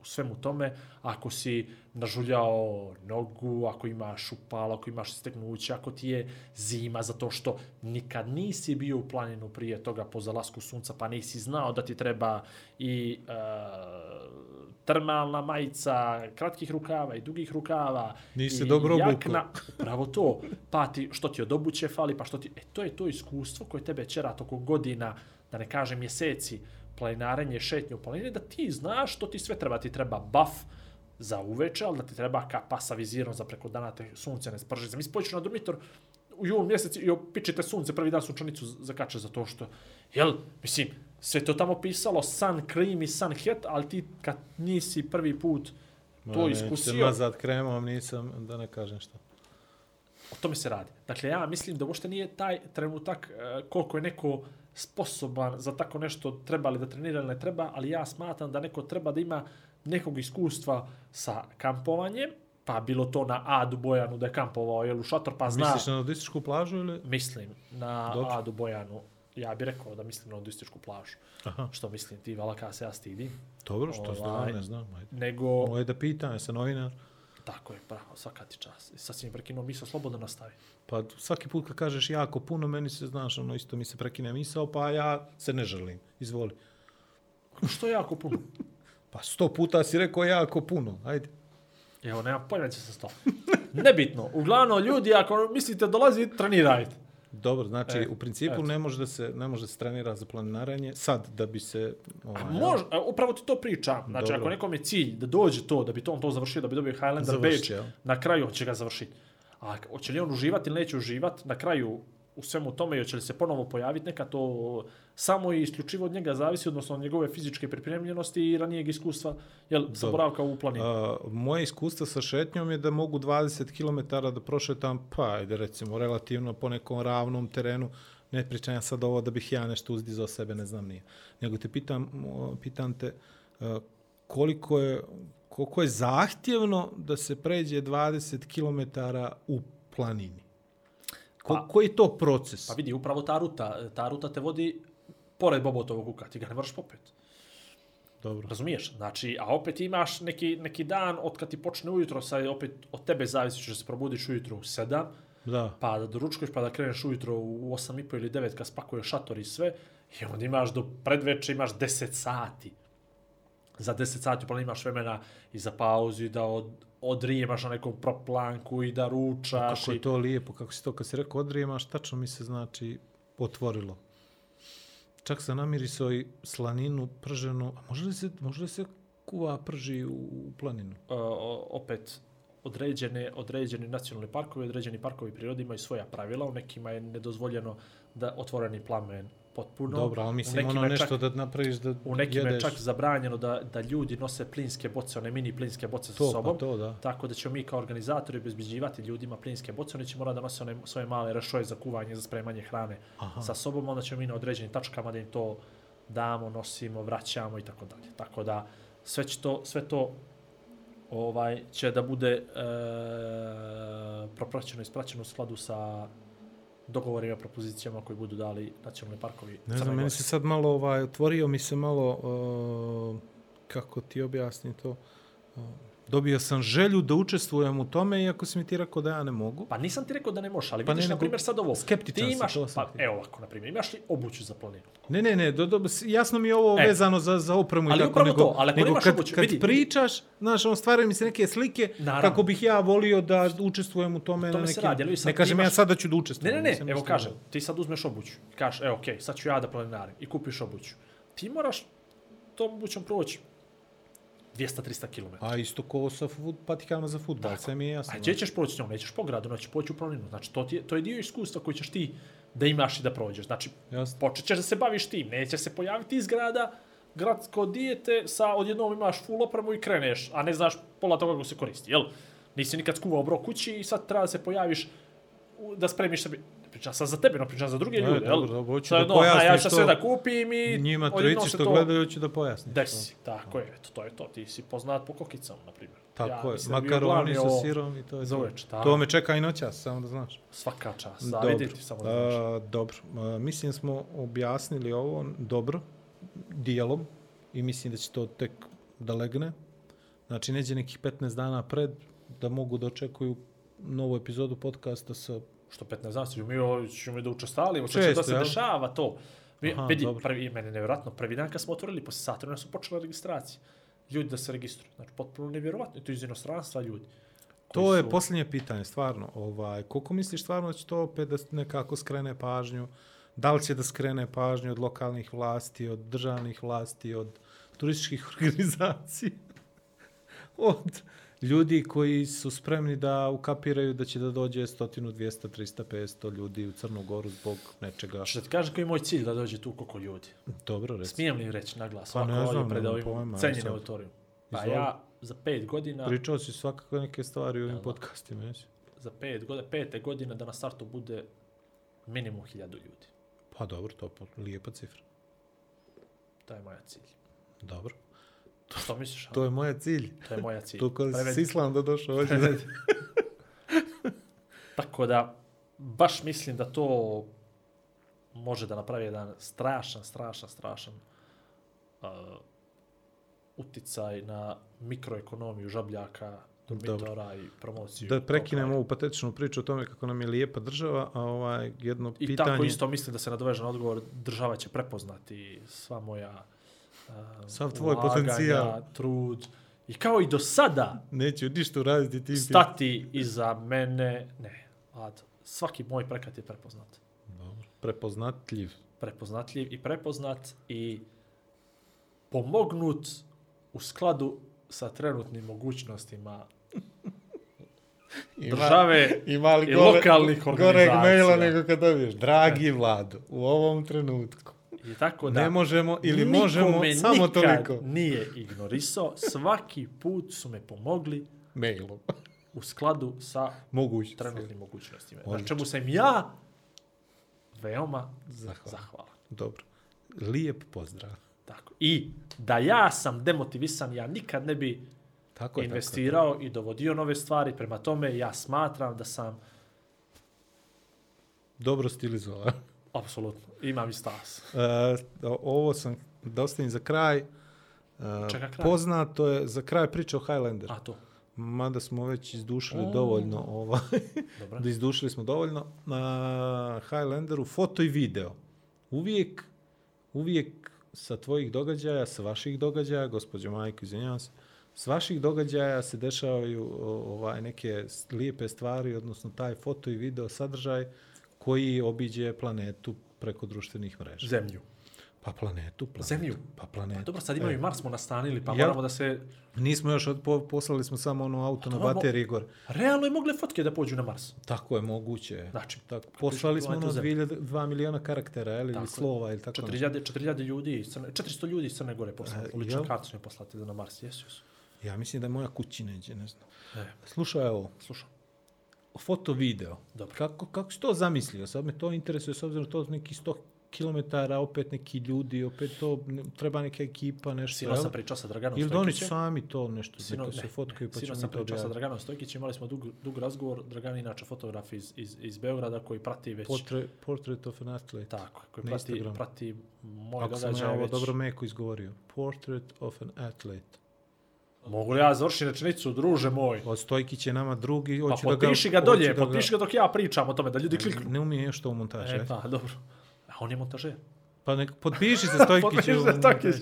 u svemu tome ako si nažuljao nogu, ako imaš upala, ako imaš stegnuće, ako ti je zima zato što nikad nisi bio u planinu prije toga po zalasku sunca pa nisi znao da ti treba i uh, termalna majica kratkih rukava i dugih rukava Nisi i dobro obukao. jakna, upravo to, pa ti, što ti od obuće fali, pa što ti, e, to je to iskustvo koje tebe čera toko godina, da ne kažem mjeseci, planinarenje, šetnje u planini, da ti znaš što ti sve treba. Ti treba buff za uveče, ali da ti treba kapa sa vizirom za preko dana te sunce ne sprži. Zamisli, pođeš na dormitor u jul mjesec i opičite sunce, prvi dan sunčanicu zakače za to što, jel, mislim, sve to tamo pisalo, sun cream i sun hat, ali ti kad nisi prvi put to se iskusio, Nazad kremom nisam, da ne kažem šta. O tome se radi. Dakle, ja mislim da uopšte nije taj trenutak e, koliko je neko sposoban za tako nešto, treba li da trenira ili ne treba, ali ja smatram da neko treba da ima nekog iskustva sa kampovanjem, pa bilo to na Adu Bojanu da je kampovao jel, u šator, pa zna... Misliš na nudističku plažu ili? Mislim na Dobro. Adu Bojanu. Ja bih rekao da mislim na nudističku plažu. Aha. Što mislim ti, valaka se ja stidim. Dobro, što znam, Ovaj, ne znam. Ajde. Nego, Moje da pitam, ja sam novinar. tako je, bravo, svaka ti čas. Sad si mi prekinuo misao, slobodno nastavi. Pa svaki put kad kažeš jako puno, meni se, znaš, ono isto mi se prekine misao, pa ja se ne želim. Izvoli. Što je jako puno? Pa sto puta si rekao jako puno. Ajde. Evo, nema pojma će se sto. Nebitno. Uglavnom, ljudi, ako mislite dolazi, trenirajte. Dobro, znači E, u principu eto. ne može da se ne može da se trenira za planinarenje sad da bi se ovaj, A može, a, upravo ti to pričam. Znači, Dobro. ako nekom je cilj da dođe to, da bi to on to završio, da bi dobio Highlander Završit Beach, jel? na kraju će ga završiti. A hoće li on uživati ili neće uživati, na kraju u svemu tome i hoće li se ponovo pojaviti neka to samo i isključivo od njega zavisi, odnosno od njegove fizičke pripremljenosti i ranijeg iskustva, jel, sa boravka u planini. A, moje iskustvo sa šetnjom je da mogu 20 km da prošetam, pa ajde recimo relativno po nekom ravnom terenu, ne pričam ja sad ovo da bih ja nešto uzdizao sebe, ne znam nije. Nego te pitam, pitam te a, koliko je, koliko je zahtjevno da se pređe 20 km u planini. Ko, Pa- koji je to proces? Pa vidi, upravo ta ruta, ta ruta te vodi pored Bobotovog kuka, ti ga ne moraš popet. Dobro. Razumiješ? Znači, a opet imaš neki, neki dan od kad ti počne ujutro, sad opet od tebe zavisi ćeš se probudiš ujutro u 7, Da. pa da doručkuješ, pa da kreneš ujutro u 8.30 ili 9 kad spakuješ šator i sve, i onda imaš do predveče, imaš 10 sati. Za 10 sati pa imaš vremena i za pauzu i da od, odrijemaš na nekom proplanku i da ručaš. Kako i... je to lijepo, kako si to, kad si rekao odrijemaš, tačno mi se znači otvorilo. Čak sam namirisao i slaninu prženu, a može li se, može li se kuva prži u, u planinu? uh, opet određene, određeni nacionalni parkovi, određeni parkovi prirode imaju svoja pravila, u nekima je nedozvoljeno da otvoreni plamen potpuno. Dobro, ali mislim ono je nešto čak, da napraviš da U nekima je jedeš. čak zabranjeno da, da ljudi nose plinske boce, one mini plinske boce sa to, sobom. pa to, da. Tako da ćemo mi kao organizatori obezbeđivati ljudima plinske boce, oni će morati da nose one svoje male rešoje za kuvanje, za spremanje hrane Aha. sa sobom, onda ćemo mi na određenim tačkama da im to damo, nosimo, vraćamo i tako dalje. Tako da sve, će to, sve to ovaj, će da bude e, propraćeno i ispraćeno u skladu sa dogovorima, propozicijama koji budu dali nacionalni parkovi. Ne znam, meni se sad malo, ovaj, otvorio mi se malo, uh, kako ti objasni to, uh, dobio sam želju da učestvujem u tome, iako si mi ti rekao da ja ne mogu. Pa nisam ti rekao da ne možeš, ali Pa vidiš, ne, na primjer, sad ovo. skeptičan ti sam, imaš, to sam pa, ti. evo ovako, na primjer, imaš li obuću za planinu? Ne, ne, ne, do, do, jasno mi je ovo E. vezano za, za opremu i Ali tako, upravo nego, to, ali ako nego nemaš kad, obuću, kad vidi, vidi. pričaš, znaš, on stvaraju mi se neke slike Naravno. kako bih ja volio da učestvujem u tome. O tome na se nekim, radi, ali sad ne kažem imaš- ja sad da ću da Ne, učestvujem. ne, ne, nisam evo ništa kažem, ti sad uzmeš obuću kažeš, evo, okej, sad ću ja da planinarim i kupiš obuću. Ti moraš tom obućom proći 200-300 km. A isto ko sa fut, patikama za futbol, sve mi je jasno. A gdje ćeš proći s njom? Nećeš po gradu, nećeš poći u planinu. Znači, to, ti je, to je dio iskustva koji ćeš ti da imaš i da prođeš. Znači, Jasno. počet ćeš da se baviš tim. Neće se pojaviti iz grada gradsko dijete sa odjednom imaš full opremu i kreneš, a ne znaš pola toga kako se koristi, jel? Nisi nikad skuvao bro kući i sad treba da se pojaviš da spremiš sebi. Ne pričam sad za tebe, no pričam za druge E, ljude, jel? dobro, dobro, hoću da aha, pojasniš Ja ću to sve da kupim i... Njima trojici što to gledaju hoću da pojasniš. Desi, tako je, eto, to je to. Ti si poznat po kokicama, na primjer. Tako je, bi bio makaroni sa sirom i to je za to. To me čeka i noćas, samo da znaš. Svaka čast, da Dobro. vidite samo da znaš. A, dobro, A, mislim smo objasnili ovo dobro, dijelom, i mislim da će to tek da legne. Znači, neđe nekih 15 dana pred da mogu da očekuju novu epizodu podcasta sa... Što 15 dana ćemo mi, ovo- ćemo da učestalimo, što će da se jel? dešava to. Mi, Aha, vidi, dobro. prvi, mene nevjerojatno, prvi dan kad smo otvorili, posle sat vremena su počele registracije. Ljudi da se registruju. Znači, potpuno nevjerovatno. I to iz inostranstva ljudi. To je su- posljednje pitanje, stvarno. Ovaj, koliko misliš stvarno da će to opet da nekako skrene pažnju? Da li će da skrene pažnju od lokalnih vlasti, od državnih vlasti, od turističkih organizacija? od ljudi koji su spremni da ukapiraju da će da dođe 100, 200, 300, 500 ljudi u Crnu Goru zbog nečega. Što ti kažem koji je moj cilj da dođe tu koliko ljudi. Dobro, reci. Smijem li reći na glas? Pa ne znam, pred ovim pojma, cenjenim sad. Pa Izvoli. ja za pet godina, Pričao si svakako neke stvari u ovim podcastima, jesi? za pet godina, pete godine da na startu bude minimum hiljadu ljudi. Pa dobro, to je lijepa cifra. To je moja cilj. Dobro. Što misliš? To je moja cilj. to je moja cilj. Tu ko Prevedi. s Islanda došao ovdje. Tako da, baš mislim da to može da napravi jedan strašan, strašan, strašan uh, uticaj na mikroekonomiju žabljaka, dormitora i promociju. Da prekinemo ovu patetičnu priču o tome kako nam je lijepa država, a ovaj jedno I pitanje... tako isto mislim da se nadoveže na odgovor, država će prepoznati sva moja uh, Sav tvoj ulaganja, potencijal. trud. I kao i do sada, Neće ništa uraditi tim... stati iza mene, ne, Vlado, svaki moj prekat je prepoznat. Dobro. Prepoznatljiv. prepoznatljiv i prepoznat i pomognut u skladu sa trenutnim mogućnostima države ima li i lokalnih Goreg organizacija. maila nego kad dobiješ. Dragi Vlado, u ovom trenutku i tako da ne možemo ili možemo samo toliko nije ignorisao, svaki put su me pomogli mailom. u skladu sa Moguće. trenutnim mogućnostima. Na čemu sam ja veoma Zahvalan. zahvalan. Dobro. Lijep pozdrav. Tako. I da ja sam demotivisan, ja nikad ne bi Tako je, investirao i dovodio nove stvari. Prema tome, ja smatram da sam Tako. Dobro stilizovan. Apsolutno, imam i stas. E, ovo sam da ostavim za kraj. E, Čega kraj? Poznato je za kraj priča o Highlander. A to, Mada smo već izdušili O. dovoljno ovaj, dobro. da izdušili smo dovoljno na Highlanderu foto i video. Uvijek uvijek sa tvojih događaja, sa vaših događaja, gospođo Majko, izvinjavam se, s vaših događaja se dešavaju ovaj neke lijepe stvari, odnosno taj foto i video sadržaj koji obiđe planetu preko društvenih mreža. Zemlju. Pa planetu, planetu. Zemlju. Pa planetu. Dobro, sad imamo i Mars smo nastanili, pa Jel? moramo da se... Nismo još, od, po, poslali smo samo ono auto na bateriji gore. Realno je mogle fotke da pođu na Mars. Tako je moguće. Znači, tako, poslali smo ono planetu Zemlju. 2 miliona karaktera, ili Tako slova, ili tako nešto. 4000, 4000 ljudi, Crne, 400 ljudi iz Crne Gore poslali. E, Ličnu jel? kartu poslati da na Mars. Jesu, jesu. Ja mislim da je moja kući ne znam. E, Slušaj ovo, slušam. Foto video. Dobro. Kako, kako si to zamislio? Sad me to interesuje s obzirom to neki 100 kilometara, opet neki ljudi, opet to, ne- treba neka ekipa, nešto. Sino sam pričao sa Draganom Ili da oni Stojkićem. sami to nešto, Sino, neka se fotkaju, pa ćemo sam mi to pričao sa. Draganom Stojkićem, imali smo dug, dug razgovor. Dragan je inače fotograf iz, iz, iz Beograda koji prati već... Portrait, portrait of an athlete. Tako, koji prati, Instagramu. prati moj Ako sam ja događaj ovo već. dobro meko izgovorio. Portrait of an athlete. Mogu li ja završiti rečenicu, druže moj? Od Stojkić je nama drugi, Pa hoću da ga... potpiši ga dolje, da ga- ga dok ja pričam o tome, da ljudi kliknu. Ne umije nešto u montaži. E, pa, dobro. A on je montažer. Pa nek, potpiši se Stojkić. Potpiši se Stojkić.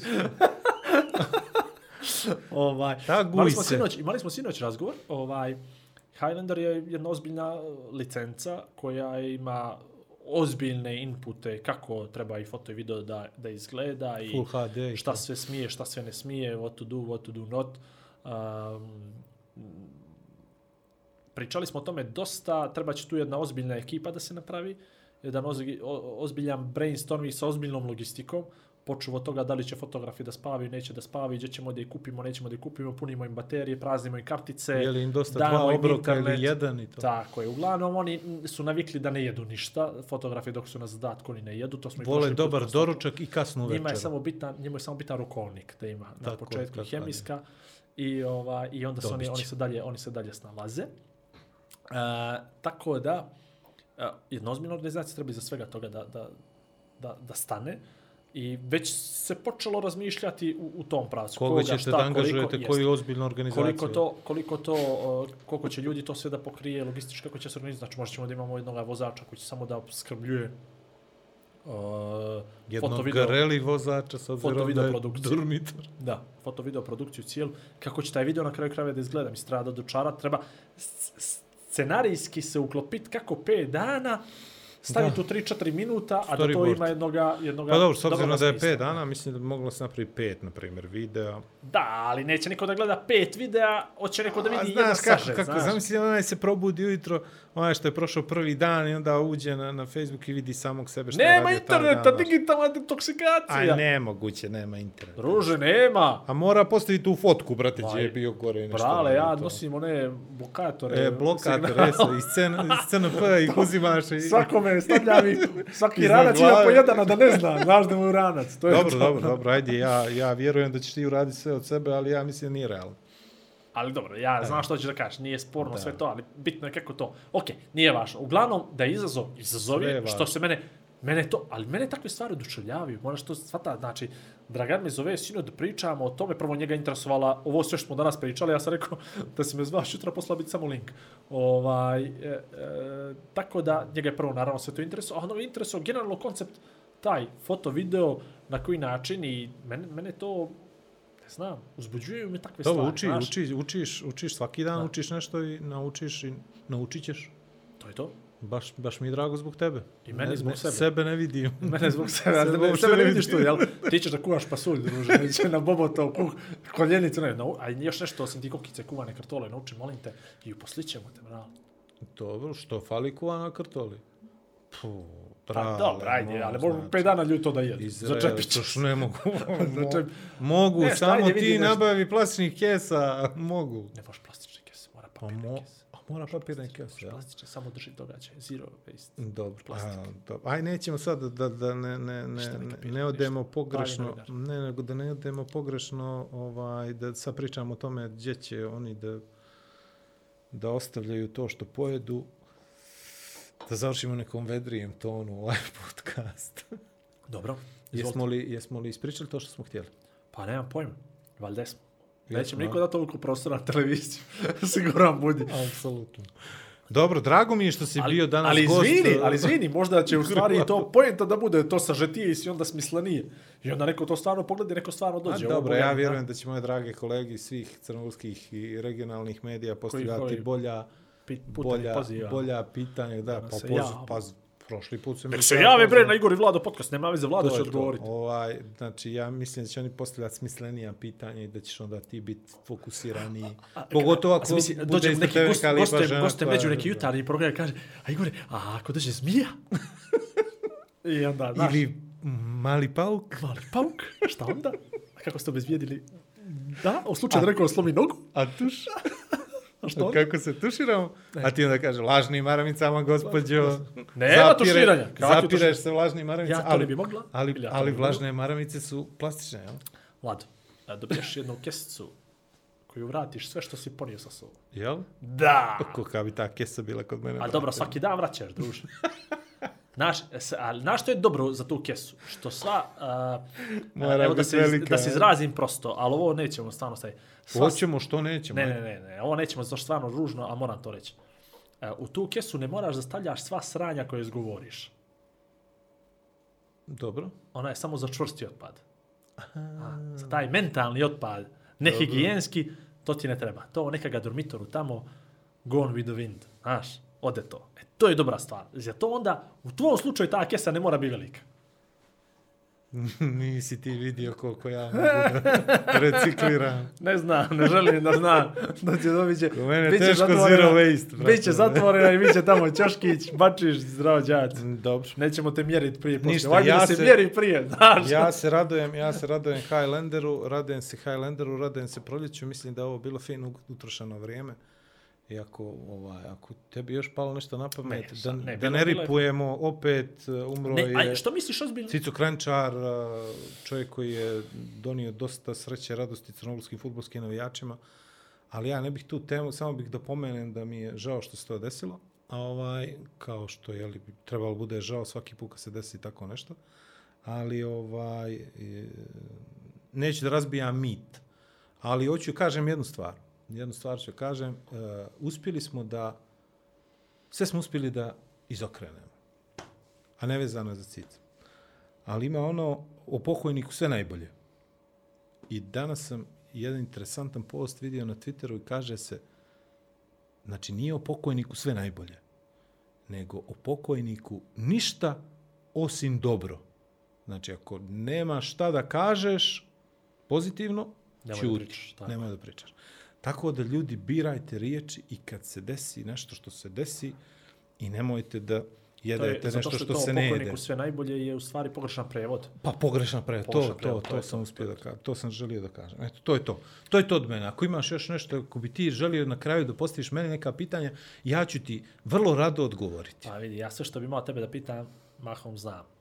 ovaj, imali smo se. sinoć, imali smo sinoć razgovor. Ovaj, Highlander je jedna ozbiljna licenca koja ima ozbiljne inpute kako treba i foto i video da, da izgleda i Full HD. šta sve smije, šta sve ne smije, what to do, what to do not. Um, pričali smo o tome dosta, treba će tu jedna ozbiljna ekipa da se napravi, jedan ozbiljan brainstorming sa ozbiljnom logistikom, počuv od toga da li će fotografi da spavaju, neće da spavaju, gdje ćemo da ih kupimo, nećemo da ih kupimo, punimo im baterije, praznimo im kartice. Je li im dosta dva obroka ili jedan i to? Tako je. Uglavnom, oni su navikli da ne jedu ništa. Fotografi dok su na zadatku, oni ne jedu. To smo Vole put dobar konstatovali. doručak i kasnu večer. Njima je samo bitan, njima je samo bitan rukovnik da ima na Tako, početku hemijska i ovaj i onda se oni oni se dalje oni se dalje snalaze. E, tako da e, jedna ozbiljna organizacija treba iza svega toga da, da, da, da stane i već se počelo razmišljati u, u tom pravcu. Koga ćete da angažujete, jest. koju ozbiljnu organizaciju? Koliko to, koliko to, koliko će ljudi to sve da pokrije, logistički kako će se organizati. Znači, možda ćemo da imamo jednog vozača koji će samo da skrbljuje uh, Jednog foto, video, gareli vozača s obzirom da je durmitor. da, foto, video produkciju cijelu. Kako će taj video na kraju krajeva da izgleda? Mislim, treba da dočara, treba scenarijski se uklopiti kako 5 dana, staviti u 3-4 minuta, a da to ima jednoga, jednoga Pa dobro, s obzirom da je smisla. 5 dana, mislim da bi moglo se napraviti 5, na primjer, videa. Da, ali neće niko da gleda pet videa, hoće neko da A vidi jedan znaš kako, sažet, kako znaš. zamisli, onaj se probudi ujutro, onaj što je prošao prvi dan i onda uđe na, na Facebook i vidi samog sebe šta Nema radio taj interneta, dan, baš. digitalna Aj, detoksikacija. nemoguće, nema interneta. Druže, nema. A mora postaviti tu fotku, brate, Ma, gdje je bio gore i nešto. Brale, ja to. nosim one blokatore. E, blokator, signala. jesu, iz, iz CNP ih uzimaš i... Svakome stavljam i svaki Iznad ranac ima po jedan, a da ne zna. Znaš da mu je ranac. To je Dobro, to. dobro, dobro, ajde, ja, ja vjerujem da ćeš ti uraditi sve od sebe, ali ja mislim da nije realno. Ali dobro, ja znam što ćeš da kažeš, nije sporno Da. sve to, ali bitno je kako to. Ok, nije važno. Uglavnom, da je izazov, izazov je što se mene, mene to, ali mene takve stvari oduševljavaju, moraš to shvata, znači, Dragan me zove sino da pričamo o tome, prvo njega interesovala ovo sve što smo danas pričali, ja sam rekao da si me zvao sutra posla biti samo link. Ovaj, e, e, tako da, njega je prvo naravno sve to interesuje, a ono je interesuje generalno koncept taj foto, video, na koji način i mene, mene to, ne znam, uzbuđuju me takve Dobro, stvari, uči, znaš. uči, učiš, učiš svaki dan, Da. učiš nešto i naučiš i naučit ćeš. To je to. Baš, baš mi je drago zbog tebe. I meni ne, zbog ne, sebe. Sebe ne vidim. Mene zbog sebe, Sebe sebe, uopšte sebe ne vidiš tu, jel? Ti ćeš da kuvaš pasulj, druže, neće na bobota u kuh, koljenicu, ne, no, a još nešto, osim ti kokice, kuvane kartole, nauči, molim te, i uposlićemo te, bravo. Dobro, što fali kuvana kartoli? Puh, Pa dobro, ajde, mogu, ali mogu znači. pet dana ljudi to da jedu. Izrael, Začepit ćeš. ne mogu. Začep- mogu, Ne, samo ajde, ti nabavi plastičnih kesa, mogu. Ne možeš plastične kese, mora Pa papirne kese. Mora papirne kese, Možeš ja? plastične, samo drži događaj, zero waste. Dobro, Plastik. a, dobro. Aj, nećemo sad da, da ne, ne, ne, ne ne, odemo ništa. pogrešno, ne, nego da ne odemo pogrešno, ovaj, da sad pričamo o tome gdje će oni da, da ostavljaju to što pojedu, da završimo nekom vedrijem tonu ovaj podcast. Dobro, izvolite. jesmo, li, jesmo li ispričali to što smo htjeli? Pa nemam pojma, valjda smo. Neće mi a? niko dati toliko prostora na televiziju. Siguran budi. Apsolutno. Dobro, drago mi je što si bio danas ali gost. izvini, ali izvini, možda će u stvari to pojenta da bude to sažetije i onda smislenije. I onda neko to stvarno pogleda i neko stvarno A, dođe. Ovo dobro, ja da. vjerujem da će moje drage kolege iz svih crnogorskih i regionalnih medija postavljati koji- bolja, Pi- putem bolja, poziva. bolja pitanja. Da, pa, poz, jave. pa prošli put su mi... Nek se jave bre na Igor i Vlado podcast, nema veze, Vlado će odgovoriti. Ovaj, znači, ja mislim da će oni postavljati smislenija pitanja i da ćeš onda ti biti fokusiraniji. Pogotovo ako A zamisli, bude neki tebe gost, neka lipa gostem, žena gostem koja- neđu neki jutarnji program i kaže, a Igore, a ako dođe zmija? I onda, znaš, Ili mali pauk. mali pauk, šta onda? A kako ste obezbijedili? Da, u slučaju da neko slomi nogu, A tuš? Što? Kako se tuširamo? A ti onda kaže, lažnim maramicama, gospođo. Nema tuširanja. Kako Zapireš se vlažnim maramicama. Ja to ne bi mogla. Ali, ja ali ne vlažne maramice su plastične, jel? Vlado, a dobiješ jednu kesicu koju vratiš sve što si ponio sa sobom. Jel? Da! Kako bi ta kesa bila kod mene. A dobro, svaki dan vraćaš, druže. Znaš, s- ali znaš što je dobro za tu kesu? Što sva, uh, Mora evo da se, velika, da se izrazim prosto, ali ovo nećemo stvarno staviti. Sva, Hoćemo što nećemo. ne, ne, ne, ne, ovo nećemo zato što stvarno ružno, a moram to reći. Uh, u tu kesu ne moraš da stavljaš sva sranja koje izgovoriš. Dobro. Ona je samo za čvrsti otpad. A, za taj mentalni otpad, nehigijenski, to ti ne treba. To neka ga dormitoru tamo, gone with the wind, znaš, ode to. E, to je dobra stvar. Za to onda, u tvom slučaju ta kesa ne mora biti velika. Nisi ti vidio koliko ja mogu da recikliram. Ne zna, ne želim da zna. Da će to biće, Kod mene biće teško zero waste, brate. Biće zatvorena i biće tamo Ćoškić, bačiš zdravo džac. Dobro. Nećemo te mjeriti prije. Ništa, ja da se, se- mjeri prije, znaš. Ja se radujem, ja se radujem Highlanderu, radujem se Highlanderu, radujem se proljeću, mislim da je ovo bilo fino utrošeno vrijeme. I ako, ovaj, ako tebi još palo nešto na pamet, Ne, da, ne, da ne je- ripujemo, opet uh, umro Ne, je aj, što misliš ozbiljno? Cico Krančar, uh, čovjek koji je donio dosta sreće, radosti crnogolskim futbolskim navijačima, ali ja ne bih tu temu, samo bih da pomenem da mi je žao što se to desilo, a ovaj, kao što je li, trebalo bude žao svaki put kad se desi tako nešto, ali ovaj, e, neću da razbijam mit, ali hoću kažem jednu stvar, jednu stvar ću kažem, uh, uspjeli smo da, sve smo uspjeli da izokrenemo, a ne vezano je za cicu. Ali ima ono o pokojniku sve najbolje. I danas sam jedan interesantan post vidio na Twitteru i kaže se, znači nije o pokojniku sve najbolje, nego o pokojniku ništa osim dobro. Znači, ako nema šta da kažeš pozitivno, Nemoj da pričaš. Nemoj da pričaš. Tako da ljudi birajte riječi i kad se desi nešto što se desi i nemojte da To jedete je, nešto što, što to se ne jede. pokojniku sve najbolje je u stvari pogrešan prevod. Pa pogrešan pre, to, Pogrešan to, prevod, to, to sam to, uspio to da kažem, to sam želio da kažem. Eto, to je to. To je to od mene. Ako imaš još nešto, ako bi ti želio na kraju da postaviš meni neka pitanja, ja ću ti vrlo rado odgovoriti. Pa vidi, ja sve što bi imao tebe da pitam, mahom znam.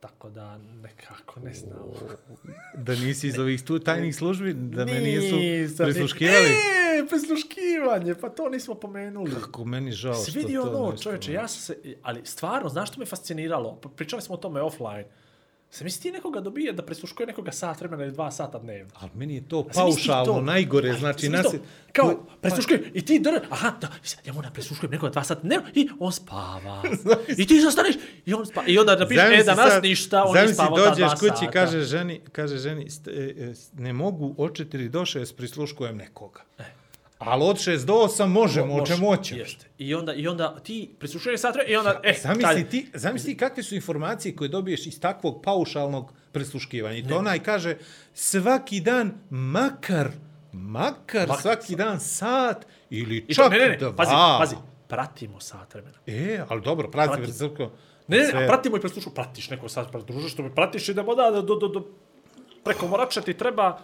Tako da nekako ne znam. Da nisi iz ovih tu tajnih službi, da me nisu prisluškivali. E, prisluškivanje, pa to nismo pomenuli. Kako meni žao Si što to ono, nešto- čovječe, ja sam se, ali stvarno, znaš što me fasciniralo? Pričali smo o tome offline. Se misli ti nekoga dobije da prisluškuje nekoga sat vremena ili dva sata dnevno? Ali meni je to paušalno, to? najgore. A, Znači, nas je... to? Kao, presluškujem, i ti dr... Aha, da, ja moram presluškujem nekoga dva sata dnevno i on spava. I ti zastaneš i on spava. I onda napiše, e, Zamisli da nas sad- ništa, on je spavao ta dva dođeš kući sata. i kaže ženi, kaže ženi, e, e, ne mogu od 4 do 6 prisluškujem nekoga. Ali od 6 do 8 možemo, o Može, čemu hoćeš. Jeste. I onda, I onda ti prislušuješ sat vremena i onda, e, Zamisli ti, zamisli kakve su informacije koje dobiješ iz takvog paušalnog prisluškivanja. I to onaj kaže svaki dan makar, makar Mak- svaki dan sat ili I čak to, ne, ne, ne, dva. pazi, pazi, pratimo sat vremena. E, ali dobro, prati Prati. prisluško. Ne, ne, a pratimo i preslušu, pratiš neko sad, pa druže što me pratiš, idemo da, do, do, do, preko morača ti treba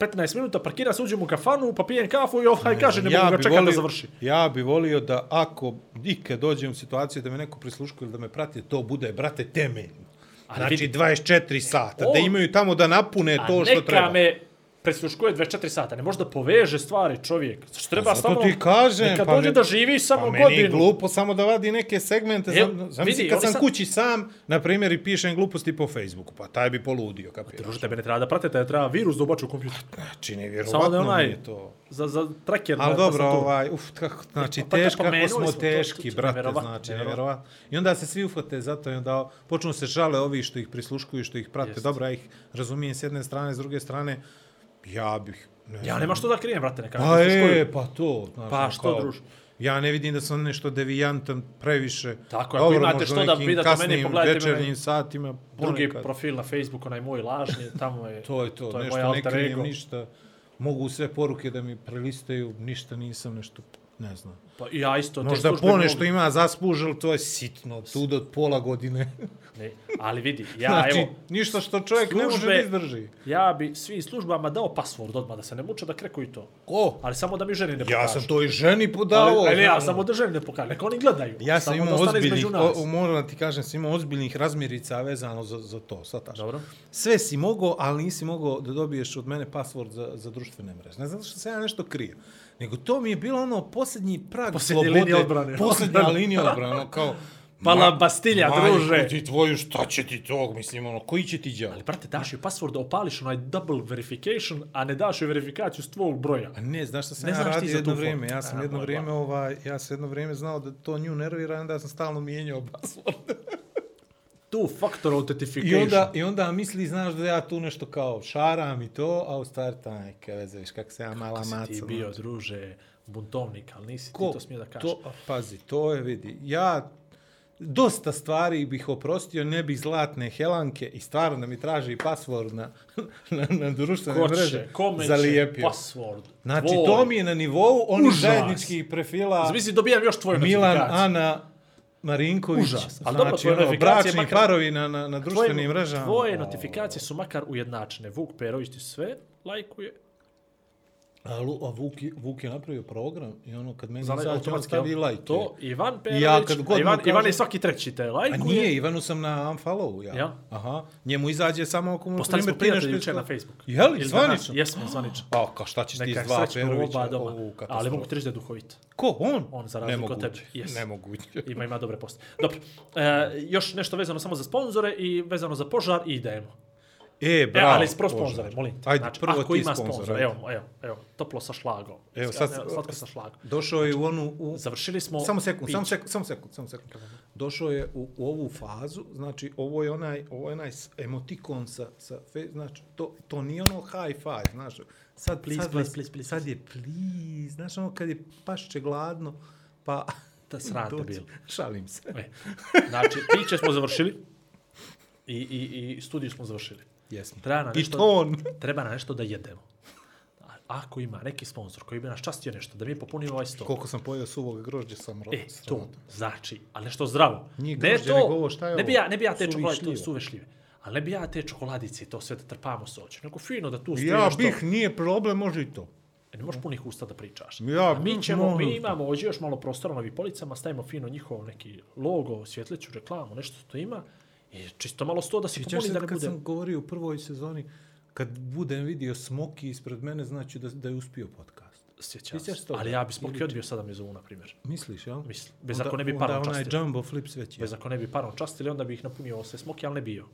15 minuta, parkira se, uđem u kafanu, pa pijem kafu i ovaj kaže, ne mogu ga čekati da završi. Ja bi volio da ako ikad dođem u situaciju da me neko prisluškuje ili da me prati, to bude, brate, temeljno. Znači vidi- 24 sata, O! da imaju tamo da napune A to što neka treba. me prisluškuje 24 sata, ne može da poveže stvari čovjek. Znači treba Zato samo, ti kažem, neka pa dođe me- da živi samo pa meni je godinu. glupo samo da vadi neke segmente. Evo, Zamisli vidi, kad sam sad- kući sam, na primjer, i pišem gluposti po Facebooku, pa taj bi poludio, kapiraš. Druže, tebe ne treba da pratite, tebe treba virus da ubaču u kompjuter. Znači, Samo nevjerovatno da je onaj- mi je to. Za, za tracker Ali dobro, tastaturu. ovaj, uf, kako, znači, Pa da, teško, kako smo to, teški, to- brate, nevjerovatno, znači, nevjerovatno. I onda se svi ufate zato i onda počnu se žale ovi što ih prisluškuju, što ih prate. Jeste. Dobro, ja ih razumijem s jedne strane, s druge strane, ja bih... Ne Ja znam. nema što da krijem, brate, neka. Pa e, pa to. Znači, Pa što, druže? Ja ne vidim da sam nešto devijantan previše. Tako, ako imate možda što da pridate meni, pogledajte me večernjim satima. Drugi ponekad. profil na Facebooku, onaj moj lažni, tamo je... To je to, to je nešto ne krijem ništa. Mogu sve poruke da mi prelistaju, ništa nisam nešto ne znam. Pa ja isto. Možda službe ponešto mogu- ima zaspužil, to je sitno, tu do pola godine. Ne, ali vidi, ja znači, evo, ništa što čovjek ne može službe- da izdrži. ja bi svim službama dao password odmah, da se ne muče da kreku i to. Ko? Ali samo da mi ženi ne pokažu. Ja sam to i ženi podao. Ali, ali ja znam. samo da ženi ne pokažu. Neka oni gledaju. Ja sam imao ozbiljnih, o, moram da ti kažem, sam imao ozbiljnih razmirica vezano za, za to, sataš. Dobro. Sve si mogao, ali nisi mogao da dobiješ od mene password za, za društvene mreže. Ne zato što sam ja nešto krio. Nego to mi je bilo ono posljednji prag Posljednja slobode. linija odbrane. Posljednja linija odbrane, ono kao... Pala ma- Bastilja, majku druže. ti tvoju, šta će ti to, mislim, ono, koji će ti djel? Ali, brate, daš joj password opališ onaj double verification, a ne daš joj verifikaciju s tvog broja. A ne, znaš šta sam Ne ja radio jedno tu vrijeme? Ja sam A, jedno vrijeme, ovaj, ja sam jedno vrijeme znao da to nju nervira, onda sam stalno mijenjao password. Two factor I authentication. onda, I onda misli, znaš da ja tu nešto kao šaram i to, a u stvari taj neke veze, viš kako se ja mala Kako maca. si ti bio, druže, buntovnik, ali nisi Ko? ti to smije da kažeš. To, pazi, to je, vidi, ja dosta stvari bih oprostio, ne bih zlatne helanke i stvarno da mi traži password na, na, na društvene Ko mreže će, kome će, zalijepio. password, Znači, tvoj. to mi je na nivou onih Užas. zajedničkih profila Zamisli, dobijam još tvoju Milan. Ana, Marinković, Užas. Ali dobro, znači, tvoje ono, bračni makar- parovi na, na, na društvenim Tvoje- mrežama. Tvoje notifikacije su makar ujednačene. Vuk Perović ti sve lajkuje. A, Lu- a Vuk, je- Vuk je napravio program i ono kad meni Za izađe, on stavi like. To, Ivan Perović, ja kad god a Ivan, kažem- Ivan je svaki treći te A lajkuje. nije, Ivanu sam na unfollow, ja. Ja? Aha. Njemu izađe samo ako mu Postali smo prijatelji jučer isto- na Facebooku. Je li, Ili zvanično? Jesmo, zvanično. A, kao šta ćeš ti s dva Perovića? Ovu katastrofu. Ali mogu ti reći da je duhovit. Ko, on? On, za razliku od tebe. Yes. Nemoguće. Ima, ima dobre poste. Dobro, e, još nešto vezano samo za sponzore i vezano za požar i idemo. E, E, bravo. ali pro sponzore, molim te. Ajde, znači, prvo ako ti ima sponzor, evo, evo, evo, toplo sa šlagom. Evo, sad, evo, slatko sa šlagom. došao je u onu... U, Završili smo Samo sekund, samo sekund, samo sekund, samo sekund. Došao je u, u ovu fazu, znači ovo je onaj, ovo je onaj emotikon sa, sa fe, znači to, to nije ono high five, znaš. Sad, Please, sad, please, please, please, sad je please, znaš ono kad je pašće gladno, pa... Da srate dođe. bilo. Šalim se. E, znači, piće smo završili i, i, i studiju smo završili. Jesmo. Treba nam I nešto, ton. treba nam nešto da jedemo. Ako ima neki sponsor koji bi nas častio nešto, da mi popunimo ovaj sto. Koliko sam pojeo suvog grožđa sam ro- E, to, znači, ali nešto zdravo. Nije ne grožđe, to, nego ovo, šta je ne bi ja, ne bi ja te čokoladice, to suve šljive. Ali ne bi ja te čokoladice, i to sve da trpamo soć. Nego fino da tu stoji Ja nešto. bih, nije problem, može i to. E, ne možeš punih usta da pričaš. Ja, A mi ćemo, mi imamo ovdje još malo prostora na ovim policama, stavimo fino njihov neki logo, svjetleću, reklamu, nešto to ima. I čisto malo sto da se Sjećaš popuni se da ne kad bude... sam govorio u prvoj sezoni, kad budem vidio Smoki ispred mene, znači da, da je uspio podcast. Sjećam se. Ali ja bi Smoki odbio sada mi zovu, na primjer. Misliš, jel? Mislim, bez Onda- ako ne bi onda parom onaj častili. jumbo flip sveći. Bez ako ne bi parom častili, onda bi ih napunio sve Smoki, ali ne bio.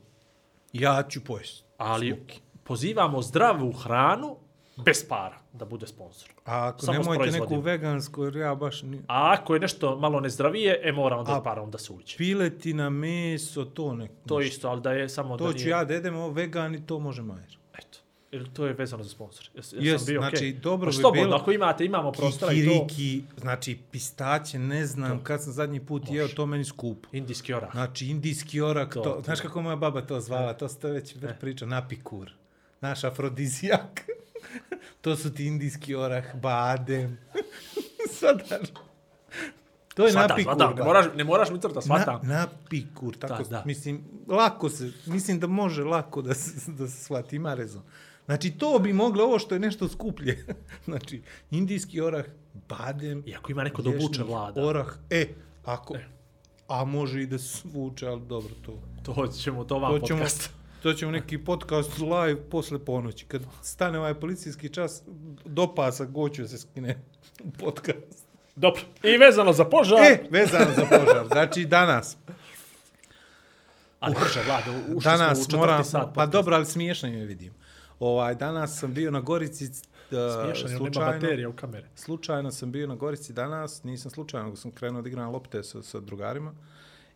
Ja ću pojesti. Ali Smoki. pozivamo zdravu hranu bez para da bude sponsor. A ako Samo nemojte neku vegansku, jer ja baš... Ni... A ako je nešto malo nezdravije, e mora onda A- i parom da se uđe. Piletina, meso, to ne... To isto, ali da je samo To da ću nije... ja da jedem, ovo vegan i to može majer. Eto. Ili to je vezano za sponsor. Jes, jesam Jes, bio znači, okej? dobro Pa bi bilo- ako imate, imamo prostora i to. Kikiriki, znači pistaće, ne znam, kad sam zadnji put jeo, to meni skupo. Indijski orah. Znači, indijski orak, To, to, to. znaš kako moja baba to zvala, to ste već Ne. priča, napikur. Naš afrodizijak. to su ti indijski orah, badem. Svatar. To je napikur. ne moraš, ne moraš mi crta, svatam. Na, napikur, tako, Da, da. mislim, lako se, mislim da može lako da se, da se shvati, ima rezon. Znači, to bi moglo, ovo što je nešto skuplje, znači, indijski orah, badem, I ako ima neko da obuče vlada, orah, e, ako, E. a može i da se vuče, ali dobro, to. to ćemo, to vam To ćemo, podcast. To ćemo neki podcast live posle ponoći. Kad stane ovaj policijski čas, do pasa goću da se skine podcast. Dobro, i vezano za požar, E, vezano za požar. Znači, danas, ali brže, Vlado, ušli smo u danas moram, sat. pa podcast. dobro, ali smiješno je vidim. Ovaj, danas sam bio na Gorici, uh, Smiješan je, on nema slučajno, baterija u kamere. slučajno sam bio na Gorici danas, nisam slučajno, sam krenuo da igram lopte sa, sa drugarima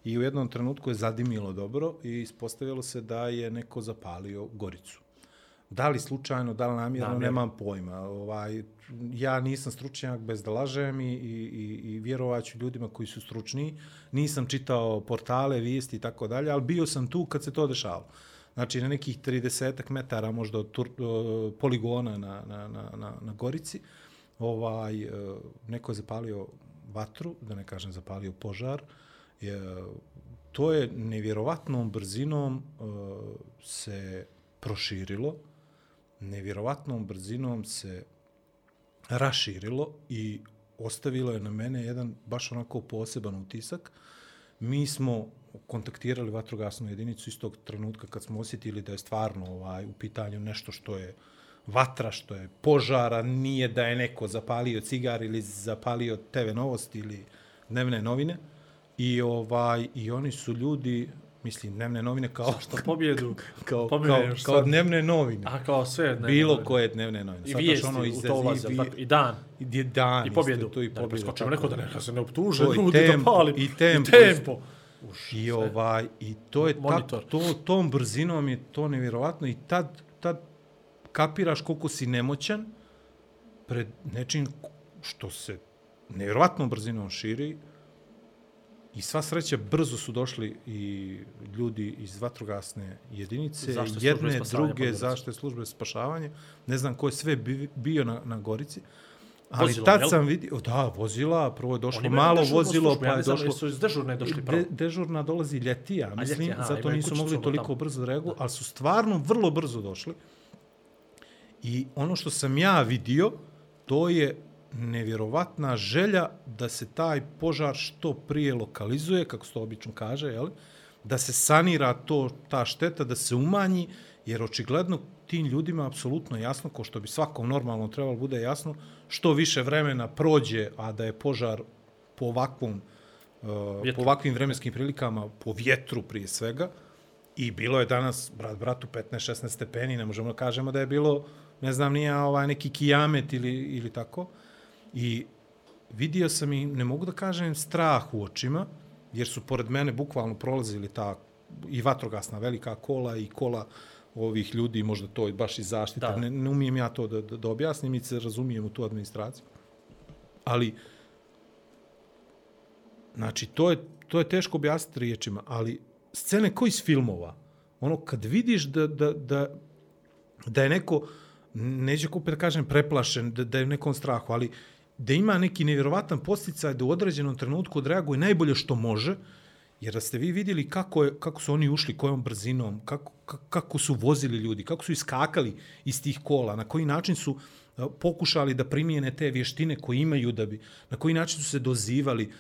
i u jednom trenutku je zadimilo dobro i ispostavilo se da je neko zapalio Goricu. Da li slučajno, da li namjerno, Namjerno. nemam pojma. Ovaj, ja nisam stručnjak bez da lažem i, i, i, i vjerovaću ljudima koji su stručni. Nisam čitao portale, vijesti i tako dalje, ali bio sam tu kad se to dešavalo. Znači, na nekih 30 metara možda od tur, o, poligona na, na, na, na, na Gorici. ovaj, e, neko je zapalio vatru, da ne kažem zapalio požar, je, to je nevjerovatnom brzinom e, se proširilo, nevjerovatnom brzinom se raširilo i ostavilo je na mene jedan baš onako poseban utisak. Mi smo kontaktirali vatrogasnu jedinicu iz tog trenutka kad smo osjetili da je stvarno ovaj u pitanju nešto što je vatra, što je požara, nije da je neko zapalio cigar ili zapalio TV novosti ili dnevne novine. I ovaj i oni su ljudi, mislim, dnevne novine kao Što pobjedu? kao, pobjede kao, kao dnevne novine. A kao sve dnevne Bilo novine. koje dnevne novine. I Sad baš vijesti ono u to ulaze, i, tako? i dan. i dan. I pobjedu. isto, to i pobjedu. preskočimo tako neko da neka se ne optuže, To i ljudi tempo, da pali. i tempo I tempo. Uš, I ovaj i to je Monitor. tak, to tom brzinom je to nevjerovatno i tad tad kapiraš koliko si nemoćan pred nečim što se nevjerovatnom brzinom širi i sva sreća brzo su došli i ljudi iz vatrogasne jedinice, službe jedne, druge, zaštite službe spašavanja. Ne znam ko je sve bi- bio na, na Gorici. Ali Vozilom, tad jel? sam vidio, da, vozila, prvo je došlo malo vozilo, pa je došlo... jesu iz dežurne došli prvo. De, dežurna dolazi ljetija, mislim, ljeti, aha, zato nisu mogli ono toliko tamo. brzo da ali su stvarno vrlo brzo došli. I ono što sam ja vidio, to je nevjerovatna želja da se taj požar što prije lokalizuje, kako se to obično kaže, jel? da se sanira to, ta šteta, da se umanji, jer očigledno tim ljudima apsolutno jasno, ko što bi svakom normalno trebalo bude jasno, što više vremena prođe, a da je požar po ovakvom uh, Vjetru. po ovakvim vremenskim prilikama, po vjetru prije svega, i bilo je danas, brat bratu, 15-16 stepeni, ne možemo da kažemo da je bilo, ne znam, nije ovaj neki kijamet ili, ili tako. I vidio sam i, ne mogu da kažem, strah u očima, jer su pored mene bukvalno prolazili ta i vatrogasna velika kola i kola ovih ljudi, možda to je baš iz zaštite, Da. ne, ne umijem ja to da, da, da objasnim, niti se razumijem u tu administraciju. Ali, znači, to je, to je teško objasniti riječima, ali scene koji iz filmova, ono, kad vidiš da, da, da, da je neko, neće kupiti da kažem preplašen, da, da je u nekom strahu, ali da ima neki nevjerovatan posticaj da u određenom trenutku odreaguje najbolje što može, jer da ste vi vidjeli kako, je, kako su oni ušli, kojom brzinom, kako, kako, su vozili ljudi, kako su iskakali iz tih kola, na koji način su pokušali da primijene te vještine koje imaju, da bi, na koji način su se dozivali,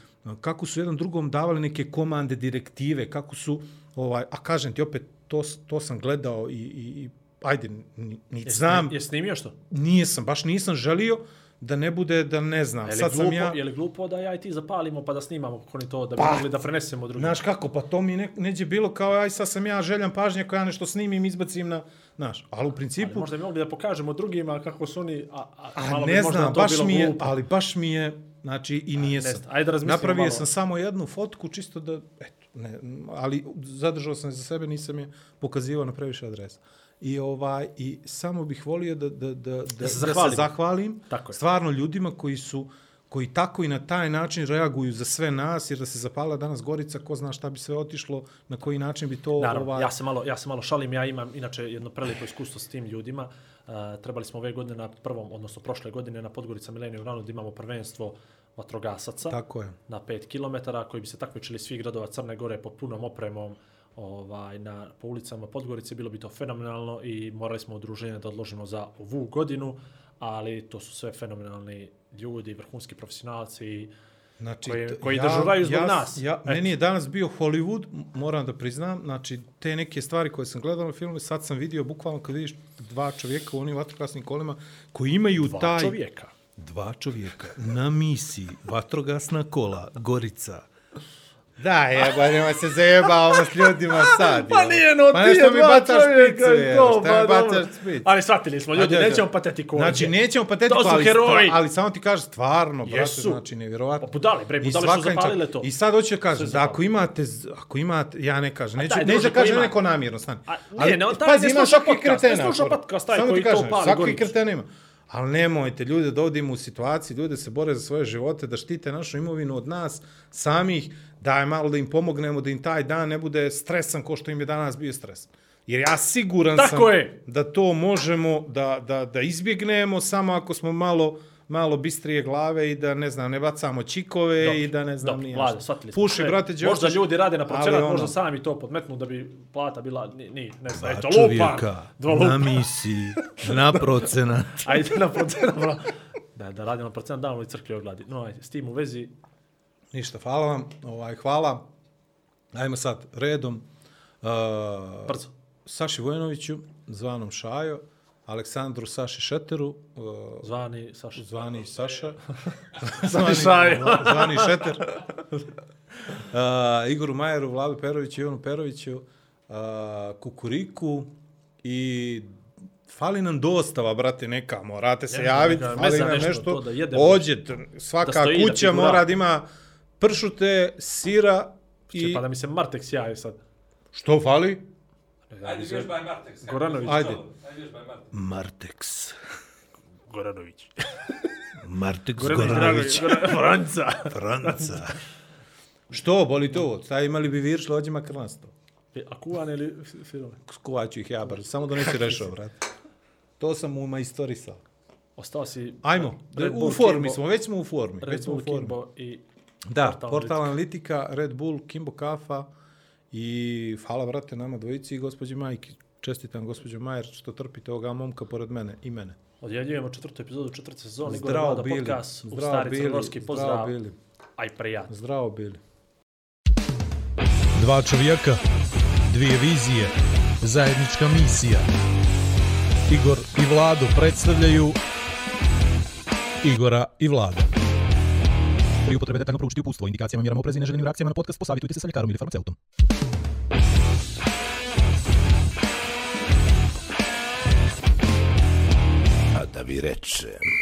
kako su jedan drugom davali neke komande, direktive, kako su, ovaj, a kažem ti opet, to, to sam gledao i, i, i ajde, ni, ni Je, znam, je snimio što? nije sam, baš nisam želio da ne bude da ne znam. Je li, Sad glupo, sam ja... je li glupo da ja i ti zapalimo pa da snimamo kako oni to, da bi Pa, mogli da prenesemo drugim? Znaš kako, pa to mi ne, neđe bilo kao, aj sad sam ja željan pažnje, ako ja nešto snimim, izbacim na, znaš, ali u Ali principu, možda bi mogli da pokažemo drugima kako su oni, a, a, a, malo bi ne možda znam, to baš bilo mi je, glupo. ali baš mi je, znači, i nije ne sam. ajde da razmislimo Napravio malo. sam samo jednu fotku, čisto da, eto, ne, ali zadržao sam je za sebe, nisam je pokazivao na previše adresa. I ovaj i samo bih volio da da da da, da se se zahvalimo. zahvalim Tako je. stvarno ljudima koji su koji tako i na taj način reaguju za sve nas, jer da se zapala danas Gorica, ko zna šta bi sve otišlo, na koji način bi to... Naravno, ovaj, ja se malo ja se malo šalim, ja imam inače jedno prelijepo iskustvo s tim ljudima. Uh, trebali smo ove godine na prvom, odnosno prošle godine na Podgorica Millennium Runu da imamo prvenstvo vatrogasaca Tako je. na 5 km koji bi se takmičili svih gradova Crne Gore pod punom opremom ovaj na po ulicama Podgorice bilo bi to fenomenalno i morali smo udruženje da odložimo za ovu godinu, ali to su sve fenomenalni ljudi, vrhunski profesionalci i Znači, Koji- koji dežuraju zbog ja, nas. Ja, meni je danas bio Hollywood, moram da priznam, znači te neke stvari koje sam gledao na filmu, sad sam vidio bukvalno kad vidiš dva čovjeka u onim vatrogasnim kolima koji imaju dva taj... čovjeka. Dva čovjeka na misiji, vatrogasna kola, Gorica. Da, jeba, nema se zajebavamo s ljudima sad. Pa nije no, pa ti je mi dva bacaš čovjeka špicu, i jel? to, Šta mi pa dobro. bacaš? Ali shvatili smo, ljudi, Ajde, nećemo patetiku ovdje. Znači, nećemo patetiku, To su ali, heroji. ali samo ti kažeš stvarno, brate, Jesu. znači, nevjerovatno. Pa budale, bre, budale su zapalile to. I sad hoću kažem, da ako imate, ako imate, ja ne kažem, neću, neću da kažem neko namjerno, stani. A, nije, ne, on taj pazi, ne ima sluša svakih podcast, ne sluša podcast, taj Samo ti koji to kažem, pali Svakih Goricu. kretena ima. Ali nemojte ljude dovodimo u situaciji, ljude se bore za svoje živote, da štite našu imovinu od nas samih, da je malo da im pomognemo, da im taj dan ne bude stresan ko što im je danas bio stres. Jer ja siguran Tako sam je. da to možemo da, da, da izbjegnemo samo ako smo malo malo bistrije glave i da, ne znam, ne bacamo čikove Dobro, i da ne znam dobro, nije Vlade, šta. shvatili smo Puši, sve. brate, Đokić. Možda ljudi rade na procenat, ono- možda sami to podmetnu da bi plata bila, ni, ni ne znam, eto, čovjeka lupam, dva lupam. misiji, na procenat. Ajde na procenat, bro. Da, da radim na procenat, davno i crkvi ogladi. No, ajde, s tim u vezi, Ništa, hvala vam. Ovaj, hvala. Ajmo sad redom. Uh, brzo. Saši Vojnoviću, zvanom Šajo, Aleksandru Saši Šeteru, uh, Zvani Saša. zvani Saša, Zvani Šajo. zvani Šeter, uh, Igoru Majeru, Vladu Peroviću, Ivanu Peroviću, uh, Kukuriku i fali nam dostava, brate, neka, morate se Ja, javiti, fali nam nešto, nešto, to da jedemo. ođete, svaka Da kuća mora da ima pršute, sira i... Pa da mi se Martex jaje sad. Što fali? Ajde, vježbaj Martex. Goranović. Ajde. Martex. Goranović. Martex Goranović. Franca. Franca. Što, boli to ovo? Sad imali bi virš lođima krnasto. E, A kuvane ili fi- filove? Skuvaću ih ja brzo, samo da nisi rešao, brate. To sam mu majstorisao. Ostao si... Ajmo, Red u formi Kimbo- smo, već smo u formi. Red već smo Bull, u formi. Kimbo i... Da, Portal portal, analitika, Red Bull, Kimbo Kafa i hvala, brate, nama dvojici i gospođi Majki. Čestitam gospođo Majer što trpite ovoga momka pored mene i mene. Odjavljujemo četvrtu epizodu četvrte sezone. Gore Zdravo Vlada bili, podcast u zdravo stari bili, crnogorski zdravo pozdrav. bili, Aj prijatno. zdravo bili. Dva čovjeka, dvije vizije, zajednička misija. Igor i Vlado predstavljaju Igora i Vlada. Pri upotrebe detaljno proučiti upustvo, indikacijama, mjerama oprezi i neželjenim reakcijama na podcast, posavitujte se sa ljekarom ili farmaceutom. A da vi rečem...